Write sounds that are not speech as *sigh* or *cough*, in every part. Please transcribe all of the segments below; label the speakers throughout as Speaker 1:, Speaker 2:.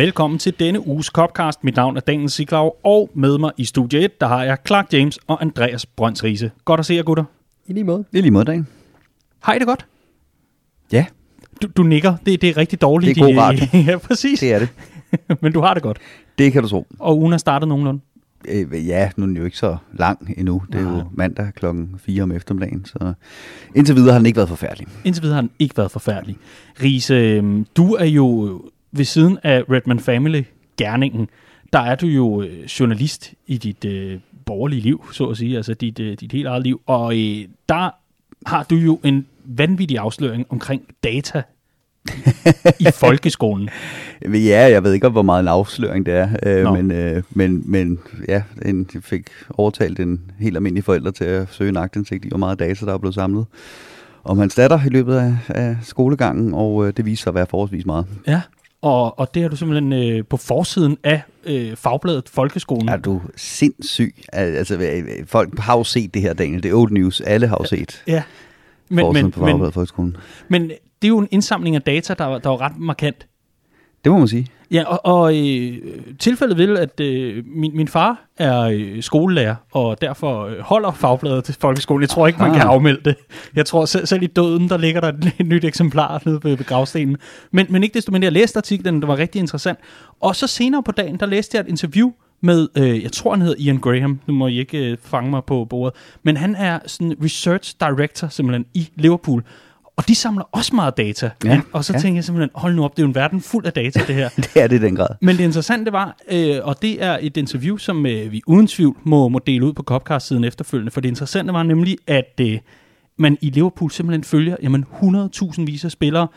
Speaker 1: Velkommen til denne uges Copcast. Mit navn er Daniel Siglau, og med mig i studie 1, der har jeg Clark James og Andreas Brøns Riese. Godt at se jer, gutter.
Speaker 2: I lige måde.
Speaker 3: Det er lige måde, dagen.
Speaker 1: Har I det godt?
Speaker 3: Ja,
Speaker 1: Du, du nikker. Det, det er rigtig dårligt.
Speaker 3: Det er god *laughs*
Speaker 1: i-
Speaker 3: radio.
Speaker 1: ja, præcis.
Speaker 3: det er det. *laughs*
Speaker 1: Men du har det godt.
Speaker 3: Det kan du tro.
Speaker 1: Og ugen er startet nogenlunde.
Speaker 3: Øh, ja, nu er den jo ikke så lang endnu. Det er
Speaker 1: Nej.
Speaker 3: jo mandag klokken 4 om eftermiddagen, så indtil videre har den ikke været forfærdelig.
Speaker 1: Indtil videre har den ikke været forfærdelig. Riese, øhm, du er jo ved siden af Redman Family gerningen, der er du jo øh, journalist i dit øh, borgerlige liv, så at sige, altså dit, øh, dit helt eget liv. Og øh, der har du jo en vanvittig afsløring omkring data i *laughs* folkeskolen.
Speaker 3: Ja, jeg ved ikke, hvor meget en afsløring det er, øh,
Speaker 1: Nå.
Speaker 3: men, øh, men, men ja, en, jeg fik overtalt en helt almindelig forælder til at søge en aktindsigt i, hvor meget data, der er blevet samlet om hans datter i løbet af, af skolegangen, og øh, det viser sig at være forholdsvis meget.
Speaker 1: Ja. Og, og det har du simpelthen øh, på forsiden af øh, fagbladet Folkeskolen.
Speaker 3: Er du sindssyg? Al- Altså, øh, folk har jo set det her, Daniel. Det er old news. Alle har jo set
Speaker 1: Ja.
Speaker 3: men,
Speaker 1: Men,
Speaker 3: forsiden
Speaker 1: men,
Speaker 3: på
Speaker 1: men,
Speaker 3: Fagbladet Folkeskolen.
Speaker 1: men det er jo en indsamling af data, der, der var ret markant.
Speaker 3: Det må man sige.
Speaker 1: Ja, og, og øh, tilfældet vil, at øh, min, min far er øh, skolelærer, og derfor øh, holder fagbladet til folkeskolen. Jeg tror ikke, man
Speaker 3: Ah.
Speaker 1: kan afmelde det. Jeg tror selv, selv i døden, der ligger der et, et nyt eksemplar nede ved, gravstenen. Men, men ikke desto mindre, jeg læste artiklen, der var rigtig interessant. Og så senere på dagen, der læste jeg et interview med, øh, jeg tror han hedder Ian Graham, nu må I ikke øh, fange mig på bordet, men han er sådan research director simpelthen i Liverpool. Og de samler også meget data.
Speaker 3: Ja,
Speaker 1: ikke? Og så
Speaker 3: ja.
Speaker 1: tænker jeg simpelthen, hold nu op, det er jo en verden fuld af data, det her. *laughs*
Speaker 3: Det er det i den grad.
Speaker 1: Men det interessante var, øh, og det er et interview, som øh, vi uden tvivl må, må dele ud på Copcast-siden efterfølgende, for det interessante var nemlig, at øh, man i Liverpool simpelthen følger jamen, 100.000 vis af spillere,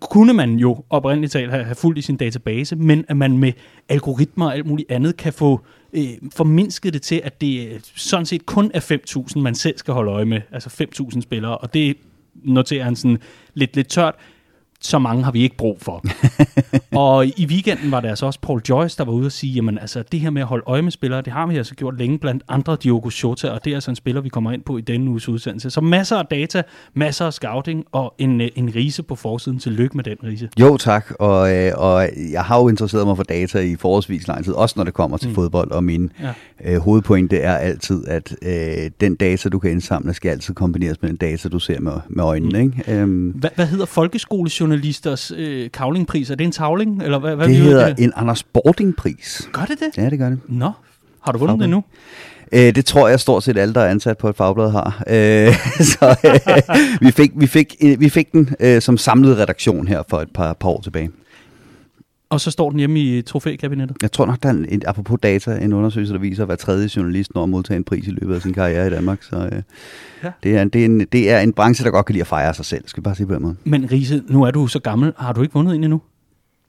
Speaker 1: kunne man jo oprindeligt talt have, have fuldt i sin database, men at man med algoritmer og alt muligt andet kan få øh, formindsket det til, at det øh, sådan set kun er 5.000, man selv skal holde øje med, altså 5.000 spillere, og det noterer han sådan lidt, lidt tørt, så mange har vi ikke brug for. *laughs* og i weekenden var der altså også Paul Joyce, der var ude og sige, jamen altså det her med at holde øje med spillere, det har vi altså gjort længe blandt andre Diogo Jota, og det er altså en spiller, vi kommer ind på i denne uges udsendelse. Så masser af data, masser af scouting og en, øh, en rise på forsiden. Tillykke med den rise.
Speaker 3: Jo tak, og, øh, og jeg har jo interesseret mig for data i forholdsvis lang tid, også når det kommer til mm. fodbold, og min
Speaker 1: Ja.
Speaker 3: øh, hovedpointe er altid, at øh, den data, du kan indsamle, skal altid kombineres med den data, du ser med, med øjnene. Mm. Ikke? Øhm,
Speaker 1: Hvad, hvad hedder folkeskolejournalisters øh, kavlingpris? Er det en tavling? Eller hvad, hvad
Speaker 3: det hedder en Anders Bording-pris.
Speaker 1: Gør det det?
Speaker 3: Ja, det gør det.
Speaker 1: Nå, har du vundet det nu?
Speaker 3: Øh, det tror jeg stort set alle, der er ansat på et fagblad har. Øh, *laughs* så øh, vi, fik, vi, fik, øh, vi fik den øh, som samlet redaktion her for et par, par år tilbage.
Speaker 1: Og så står den hjemme i trofækabinettet.
Speaker 3: Jeg tror nok, der er en, apropos data, en undersøgelse, der viser, at hver tredje journalist når at modtage en pris i løbet af sin karriere i Danmark. Så øh,
Speaker 1: Ja.
Speaker 3: det, er, en- det, er en, det er en branche, der godt kan lide at fejre sig selv. Skal vi bare sige på den måde.
Speaker 1: Men Riese, nu er du så gammel. Har du ikke vundet en endnu?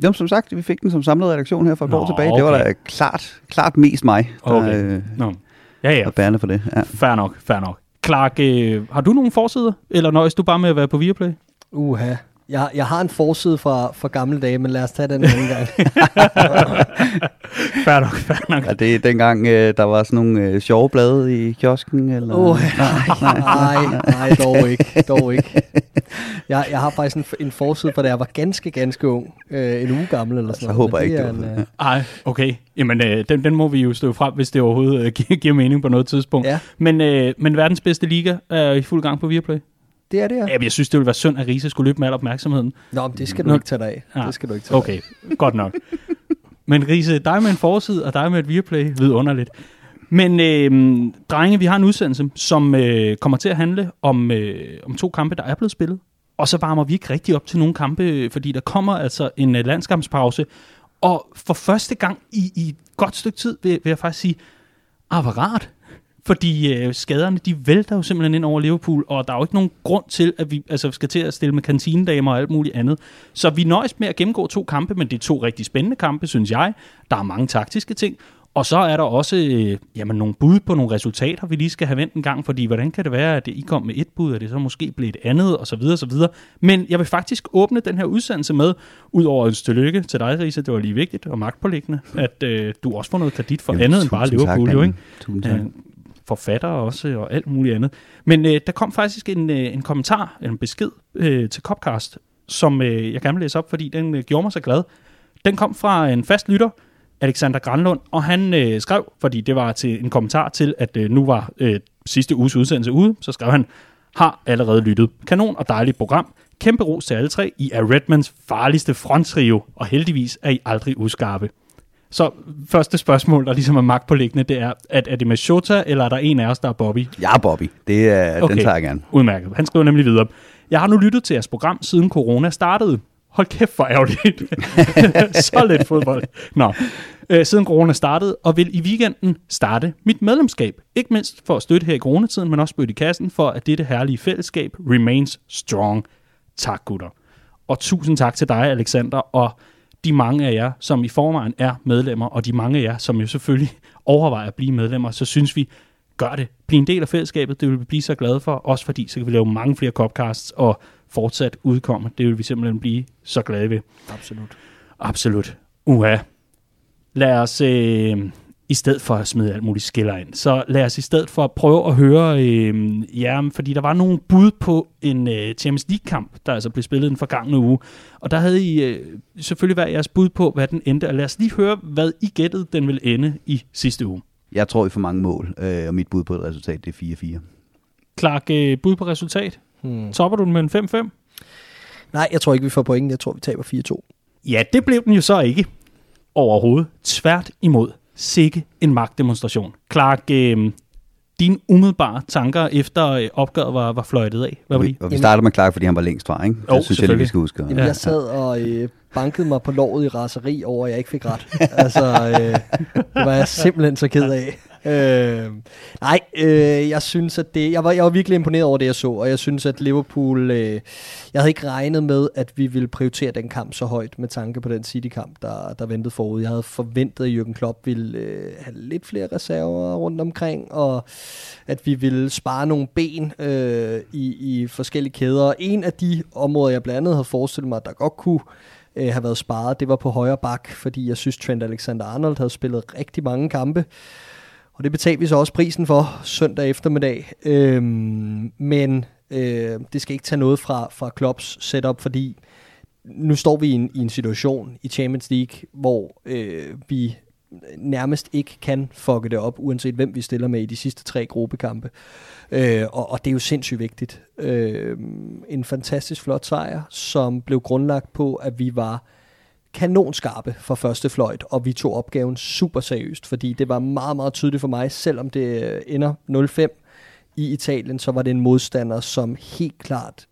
Speaker 3: Jamen, som sagt, vi fik den som samlet redaktion her for et
Speaker 1: Nå,
Speaker 3: år tilbage. Det var
Speaker 1: okay.
Speaker 3: da klart, klart mest mig, der
Speaker 1: Okay.
Speaker 3: øh,
Speaker 1: Nå. Ja, ja.
Speaker 3: var bærende for det. Ja.
Speaker 1: Fair nok, fair nok. Clark, øh, har du nogle forsider? Eller nøjes du bare med at være på Viaplay?
Speaker 2: Uha. Jeg, jeg har en forside fra, fra gamle dage, men lad os tage den en anden gang. *laughs*
Speaker 1: Fair nok, fair nok.
Speaker 3: Er det dengang, øh, der var sådan nogle øh, sjove blade i kiosken? Eller?
Speaker 2: Åh, nej, nej, nej, dog ikke, dog ikke. Jeg, jeg har faktisk en, en forside fra da jeg var ganske, ganske ung. Øh, en uge gammel eller sådan
Speaker 3: Så
Speaker 2: noget.
Speaker 3: håber
Speaker 2: men
Speaker 3: jeg ikke,
Speaker 2: er
Speaker 3: det
Speaker 2: en,
Speaker 3: var
Speaker 2: øh,
Speaker 1: Ej, okay. Jamen, øh, den, den må vi jo stå frem, hvis det overhovedet øh, giver, giver mening på noget tidspunkt.
Speaker 2: Ja.
Speaker 1: Men, øh, men verdens bedste liga er i fuld gang på Viaplay.
Speaker 2: Det er det, ja.
Speaker 1: Ja, jeg synes, det ville være synd, at Riese skulle løbe med al opmærksomheden.
Speaker 2: Nå, men det skal du
Speaker 1: Nå.
Speaker 2: ikke tage dig af.
Speaker 1: Ja.
Speaker 2: Det skal du ikke tage
Speaker 1: Okay, godt nok. Men Riese, dig med en forside, og dig med et Viaplay, vidunderligt. Men øh, drenge, vi har en udsendelse, som øh, kommer til at handle om, øh, om to kampe, der er blevet spillet. Og så varmer vi ikke rigtig op til nogle kampe, fordi der kommer altså en øh, landskampspause. Og for første gang i, i et godt stykke tid, vil, vil jeg faktisk sige, ah, hvor rart. Fordi øh, skaderne, de vælter jo simpelthen ind over Liverpool, og der er jo ikke nogen grund til, at vi altså, skal til at stille med kantinedamer og alt muligt andet. Så vi nøjes med at gennemgå to kampe, men det er to rigtig spændende kampe, synes jeg. Der er mange taktiske ting, og så er der også øh, jamen, nogle bud på nogle resultater, vi lige skal have vendt en gang, fordi hvordan kan det være, at I kom med et bud, og det så måske blev et andet, og så videre, og så videre. Men jeg vil faktisk åbne den her udsendelse med, ud over et tillykke til dig, Risa, det var lige vigtigt og magtpålæggende, at øh, du også får noget kredit for
Speaker 3: Jamen,
Speaker 1: andet end bare Liverpool,
Speaker 3: tak,
Speaker 1: jo, ikke?
Speaker 3: Tusind tak.
Speaker 1: Øh, forfattere også, og alt muligt andet. Men øh, der kom faktisk en, øh, en kommentar, en besked øh, til Copcast, som øh, jeg gerne vil læse op, fordi den øh, gjorde mig så glad. den kom fra en fast lytter, Alexander Granlund, og han øh, skrev, fordi det var til en kommentar til, at øh, nu var øh, sidste uges udsendelse ude, så skrev han, har allerede lyttet. Kanon og dejligt program. Kæmpe ros til alle tre. I er Redmans farligste fronttrio, og heldigvis er I aldrig uskarpe. Så første spørgsmål, der ligesom er magt på liggende, det er, at er det med Shota, eller er der en af os, der er Bobby?
Speaker 3: Jeg er Bobby. Det er, okay. Den tager jeg gerne.
Speaker 1: Udmærket. Han skriver nemlig videre. Jeg har nu lyttet til jeres program, siden corona startede. Hold kæft for ærgerligt. *laughs* så lidt fodbold. Nå. Øh, siden corona startede, og vil i weekenden starte mit medlemskab. Ikke mindst for at støtte her i coronatiden, men også spytte i kassen for, at dette herlige fællesskab remains strong. Tak, gutter. Og tusind tak til dig, Alexander, og de mange af jer, som i forvejen er medlemmer, og de mange af jer, som jo selvfølgelig *laughs* overvejer at blive medlemmer, så synes vi, gør det. Bliv en del af fællesskabet, det vil vi blive så glade for, også fordi så kan vi lave mange flere copcasts og fortsat udkomme. Det vil vi simpelthen blive så glade ved.
Speaker 2: Absolut.
Speaker 1: Absolut. Uha. Lad os, øh, i stedet for at smide alt muligt skiller ind, så lad os i stedet for prøve at høre, øh, ja, fordi der var nogle bud på en øh, Champions League-kamp, der altså blev spillet den forgangne uge. Og der havde I øh, selvfølgelig været jeres bud på, hvad den endte. Og lad os lige høre, hvad I gættede, den vil ende i sidste uge.
Speaker 3: Jeg tror, I får mange mål, øh, og mit bud på et resultat, det er 4-4.
Speaker 1: Clark, øh, bud på resultat? Hmm. Topper du den med en 5-5?
Speaker 2: Nej, jeg tror ikke, vi får point. Jeg tror, vi taber 4-2.
Speaker 1: Ja, det blev den jo så ikke overhovedet. Tvært imod. Sikke en magtdemonstration. Clark, øh, dine umiddelbare tanker efter øh, opgøret var, var fløjtet af? Hvad var
Speaker 3: de? Og vi starter med Clark, fordi han var længst fra, ikke?
Speaker 1: Det
Speaker 3: synes jeg, vi skal huske.
Speaker 2: Jamen, jeg sad og øh, bankede mig på låret i raseri over, at jeg ikke fik ret. *laughs* altså, øh, det var jeg simpelthen så ked af. Øh, nej, øh, jeg synes, at det... Jeg var, jeg var virkelig imponeret over det, jeg så, og jeg synes, at Liverpool... Øh, jeg havde ikke regnet med, at vi ville prioritere den kamp så højt med tanke på den City-kamp, der, der ventede forud. Jeg havde forventet, at Jürgen Klopp ville øh, have lidt flere reserver rundt omkring, og at vi ville spare nogle ben øh, i, i forskellige kæder. En af de områder, jeg blandt andet havde forestillet mig, der godt kunne øh, have været sparet, det var på højre bak, fordi jeg synes, Trent Alexander-Arnold havde spillet rigtig mange kampe. Og det betalte vi så også prisen for søndag eftermiddag. Øhm, men øh, det skal ikke tage noget fra, fra Klopps setup, fordi nu står vi i en, i en situation i Champions League, hvor øh, vi nærmest ikke kan fucke det op, uanset hvem vi stiller med i de sidste tre gruppekampe. Øh, og, og det er jo sindssygt vigtigt. Øh, en fantastisk flot sejr, som blev grundlagt på, at vi var kanonskarpe for første fløjt, og vi tog opgaven super seriøst, fordi det var meget, meget tydeligt for mig, selvom det øh, ender 0-5 i Italien, så var det en modstander, som helt klart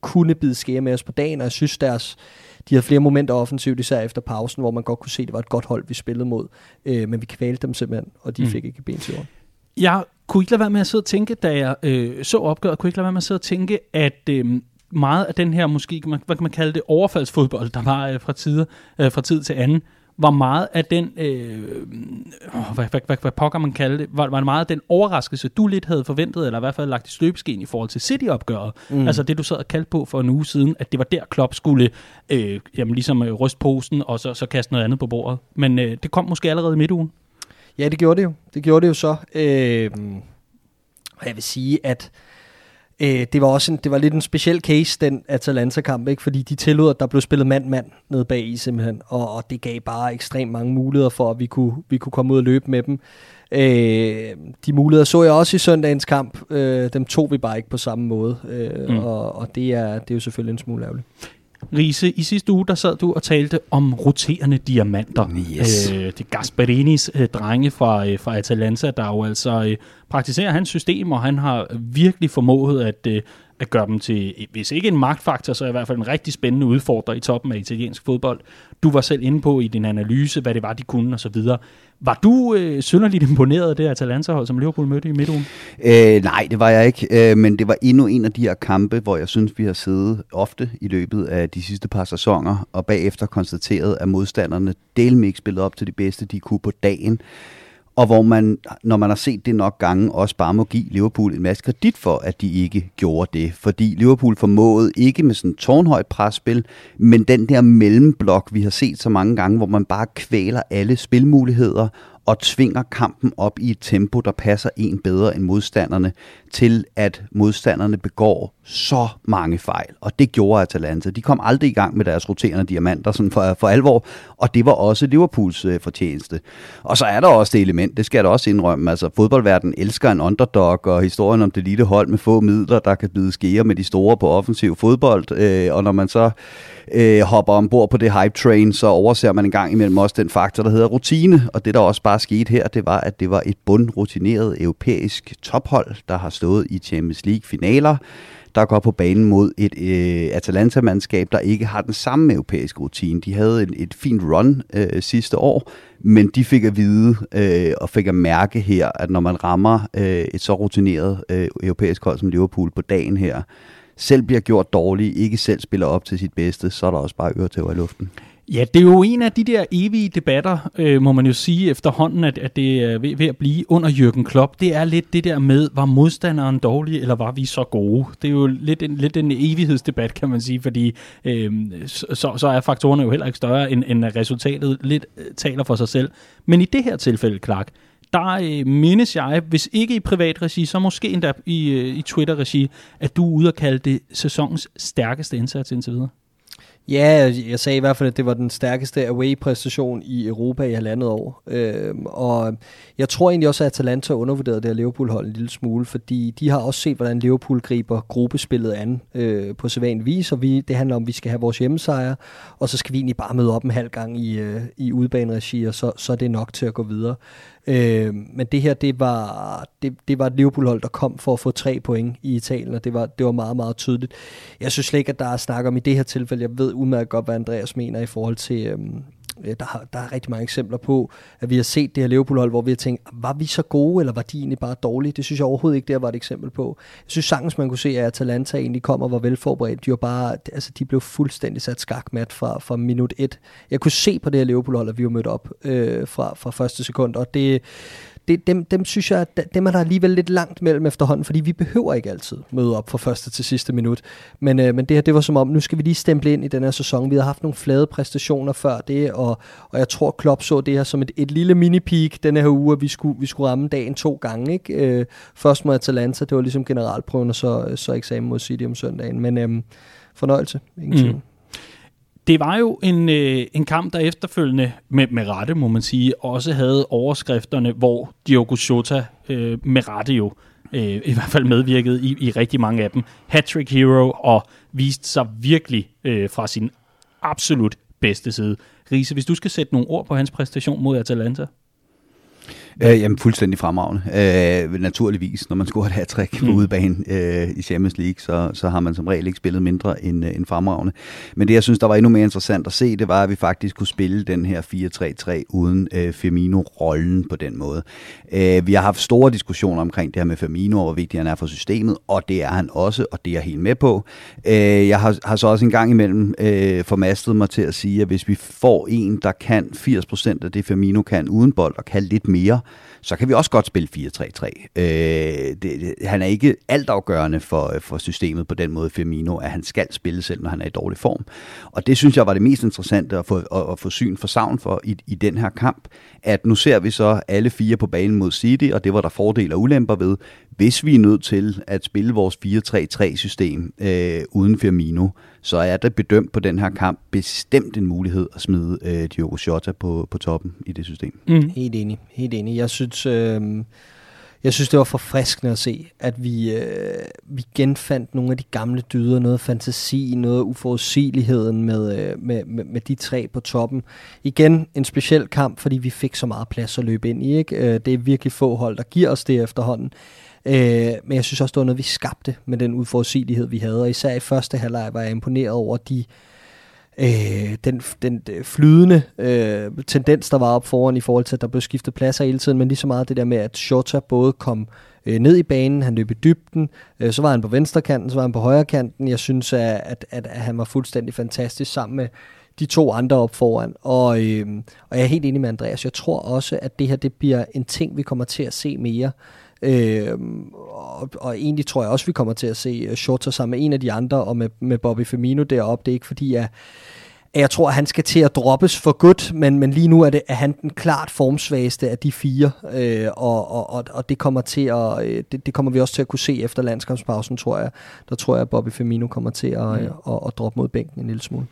Speaker 2: kunne bide skære med os på dagen, og jeg synes deres, de havde flere momenter offensivt, især efter pausen, hvor man godt kunne se, at det var et godt hold, vi spillede mod, øh, men vi kvalte dem simpelthen, og de mm. fik ikke ben til jorden.
Speaker 1: Jeg kunne ikke lade være med at sidde og tænke, da jeg øh, så opgøret, kunne ikke lade være med at sidde og tænke, at øh, meget af den her måske, hvad kan man kalde det, overfaldsfodbold, der var øh, fra, tider, øh, fra tid til anden, var meget af den, øh, hvad, hvad, hvad, hvad pokker man kalde det, var, var meget af den overraskelse, du lidt havde forventet, eller i hvert fald lagt i støbeskeen i forhold til City-opgøret. Mm. Altså det, du sad og kaldte på for en uge siden, at det var der Klopp skulle øh, jamen, ligesom øh, ryste posen, og så, så kaste noget andet på bordet. Men øh, det kom måske allerede i midtugen.
Speaker 2: Ja, det gjorde det jo. Det gjorde det jo så. Øh, og jeg vil sige, at Øh, det var også en, det var lidt en speciel case, den Atalanta-kamp, ikke? fordi de tillod, at der blev spillet mand-mand nede bag i simpelthen, og, og det gav bare ekstremt mange muligheder for, at vi kunne, vi kunne komme ud og løbe med dem. Øh, de muligheder så jeg også i søndagens kamp, øh, dem tog vi bare ikke på samme måde, øh, mm. og, og det, er, det er jo selvfølgelig en smule ærgerligt.
Speaker 1: Riese, i sidste uge, der sad du og talte om roterende diamanter.
Speaker 3: Yes.
Speaker 1: Øh, det Gasperinis øh, drenge fra, øh, fra Atalanta, der jo altså øh, praktiserer hans system, og han har virkelig formået at, øh, at gøre dem til, hvis ikke en magtfaktor, så i hvert fald en rigtig spændende udfordrer i toppen af italiensk fodbold. Du var selv inde på i din analyse, hvad det var, de kunne osv. Var du øh, synderligt imponeret af det Atalanta-hold, som Liverpool mødte i midtugen?
Speaker 3: Øh, nej, det var jeg ikke, øh, men det var endnu en af de her kampe, hvor jeg synes, vi har siddet ofte i løbet af de sidste par sæsoner, og bagefter konstateret, at modstanderne delme spillede spillet op til det bedste, de kunne på dagen og hvor man, når man har set det nok gange, også bare må give Liverpool en masse kredit for, at de ikke gjorde det. Fordi Liverpool formåede ikke med sådan tårnhøjt presspil, men den der mellemblok, vi har set så mange gange, hvor man bare kvæler alle spilmuligheder og tvinger kampen op i et tempo, der passer en bedre end modstanderne, til at modstanderne begår så mange fejl, og det gjorde Atalanta. De kom aldrig i gang med deres roterende diamanter sådan for, for alvor, og det var også Liverpools øh, fortjeneste. Og så er der også det element, det skal jeg da også indrømme, altså fodboldverdenen elsker en underdog, og historien om det lille hold med få midler, der kan bide skære med de store på offensiv fodbold, øh, og når man så øh, hopper ombord på det hype train, så overser man en gang imellem også den faktor, der hedder rutine, og det der også bare skete her, det var, at det var et bundrutineret europæisk tophold, der har stået i Champions League finaler, der går på banen mod et øh, Atalanta-mandskab, der ikke har den samme europæiske rutine. De havde en, et fint run øh, sidste år, men de fik at vide øh, og fik at mærke her, at når man rammer øh, et så rutineret øh, europæisk hold som Liverpool på dagen her, selv bliver gjort dårligt, ikke selv spiller op til sit bedste, så er der også bare øretæver i luften.
Speaker 1: Ja, det er jo en af de der evige debatter, øh, må man jo sige efterhånden, at, at det er ved, ved at blive under Jürgen Klopp. Det er lidt det der med, var modstanderen dårlig, eller var vi så gode? Det er jo lidt en, lidt en evighedsdebat, kan man sige, fordi øh, så, så er faktorerne jo heller ikke større, end, end resultatet lidt øh, taler for sig selv. Men i det her tilfælde, Clark, der øh, mindes jeg, hvis ikke i privat regi, så måske endda i, øh, i Twitter-regi, at du er ude og kalde det sæsonens stærkeste indsats indtil videre.
Speaker 2: Ja, jeg sagde i hvert fald, at det var den stærkeste away-præstation i Europa i halvandet år. Øhm, og jeg tror egentlig også, at Atalanta undervurderede det her Liverpool-hold en lille smule, fordi de har også set, hvordan Liverpool griber gruppespillet an øh, på sædvanlig vis, og vi, det handler om, at vi skal have vores hjemmesejre, og så skal vi egentlig bare møde op en halv gang i, øh, i udbaneregi, og så, så er det nok til at gå videre. Øh, men det her, det var, det, det var et Liverpool-hold, der kom for at få tre point i Italien, og det var, det var meget, meget tydeligt. Jeg synes slet ikke, at der er snak om i det her tilfælde, jeg ved udmærket godt, hvad Andreas mener i forhold til, øhm, Øh, der, har, der er rigtig mange eksempler på, at vi har set det her Liverpool-hold, hvor vi har tænkt, var vi så gode, eller var de egentlig bare dårlige? Det synes jeg overhovedet ikke, det var et eksempel på. Jeg synes sagtens, man kunne se, at Atalanta egentlig kom og var velforberedt. De var bare, altså de blev fuldstændig sat skakmat fra, fra minut et. Jeg kunne se på det her Liverpool-hold, at vi var mødt op øh, fra, fra første sekund, og det, det, dem, dem synes jeg, at dem er der alligevel lidt langt mellem efterhånden, fordi vi behøver ikke altid møde op fra første til sidste minut. Men, øh, men det her, det var som om, nu skal vi lige stemple ind i den her sæson. Vi har haft nogle flade præstationer før det, og, og jeg tror, Klopp så det her som et, et lille mini-peak den her uge, at vi skulle, vi skulle ramme dagen to gange. Ikke? Øh, først mod Atalanta, det var ligesom generalprøven, og så, så eksamen mod City om søndagen. Men øh, fornøjelse, ingen mm
Speaker 1: det var jo en, øh, en kamp, der efterfølgende, med, med rette må man sige, også havde overskrifterne, hvor Diogo Jota øh, med rette jo øh, i hvert fald medvirkede i, i rigtig mange af dem. Hattrick Hero og viste sig virkelig øh, fra sin absolut bedste side. Riese, hvis du skal sætte nogle ord på hans præstation mod Atalanta?
Speaker 3: Øh, jamen fuldstændig fremragende. Øh, naturligvis, når man scorer et hat-trick på mm. udebane øh, i Champions League, så, så har man som regel ikke spillet mindre end, øh, end fremragende. Men det, jeg synes, der var endnu mere interessant at se, det var, at vi faktisk kunne spille den her 4-3-3 uden øh, Firmino-rollen på den måde. Øh, vi har haft store diskussioner omkring det her med Firmino, og hvor vigtig han er for systemet, og det er han også, og det er jeg helt med på. Øh, jeg har, har så også en gang imellem øh, formastet mig til at sige, at hvis vi får en, der kan 80% af det, Firmino kan uden bold, og kan lidt mere, så kan vi også godt spille 4-3-3. Øh, det, det, han er ikke altafgørende for, for systemet på den måde, Firmino, at han skal spille selv, når han er i dårlig form. Og det synes jeg var det mest interessante at få, at, at få syn for savn for i, i den her kamp, at nu ser vi så alle fire på banen mod City, og det var der fordele og ulemper ved. Hvis vi er nødt til at spille vores 4-3-3-system øh, uden Firmino, så er det bedømt på den her kamp bestemt en mulighed at smide øh, Diogo Jota på, på toppen i det system.
Speaker 2: Mm. Helt enig, helt enig. Jeg synes, øh, jeg synes, det var forfriskende at se, at vi, øh, vi genfandt nogle af de gamle dyder, noget fantasi, noget uforudsigeligheden med, øh, med, med, med de tre på toppen. Igen en speciel kamp, fordi vi fik så meget plads at løbe ind i. Ikke? Øh, det er virkelig få hold, der giver os det efterhånden. Øh, men jeg synes også, det var noget, vi skabte med den udforudsigelighed, vi havde. Og især i første halvleg var jeg imponeret over de øh, den, den øh, flydende øh, tendens, der var op foran i forhold til, at der blev skiftet pladser hele tiden, men lige så meget det der med, at Shota både kom øh, ned i banen, han løb i dybden, øh, så var han på venstre kanten, så var han på højre kanten. Jeg synes, at, at, at, at han var fuldstændig fantastisk sammen med de to andre op foran. Og, øh, og jeg er helt enig med Andreas. Jeg tror også, at det her det bliver en ting, vi kommer til at se mere. Øh, og, og egentlig tror jeg også, vi kommer til at se uh, Shorter sammen med en af de andre, og med, med Bobby Firmino deroppe. Det er ikke fordi, at jeg tror, at han skal til at droppes for godt, men, men lige nu er, det, er han den klart formsvageste af de fire, øh, og, og, og, og det kommer til at, øh, det, det kommer vi også til at kunne se efter landskampspausen, tror jeg. Der tror jeg, at Bobby Firmino kommer til at, mm. at, at, at droppe mod bænken en lille smule.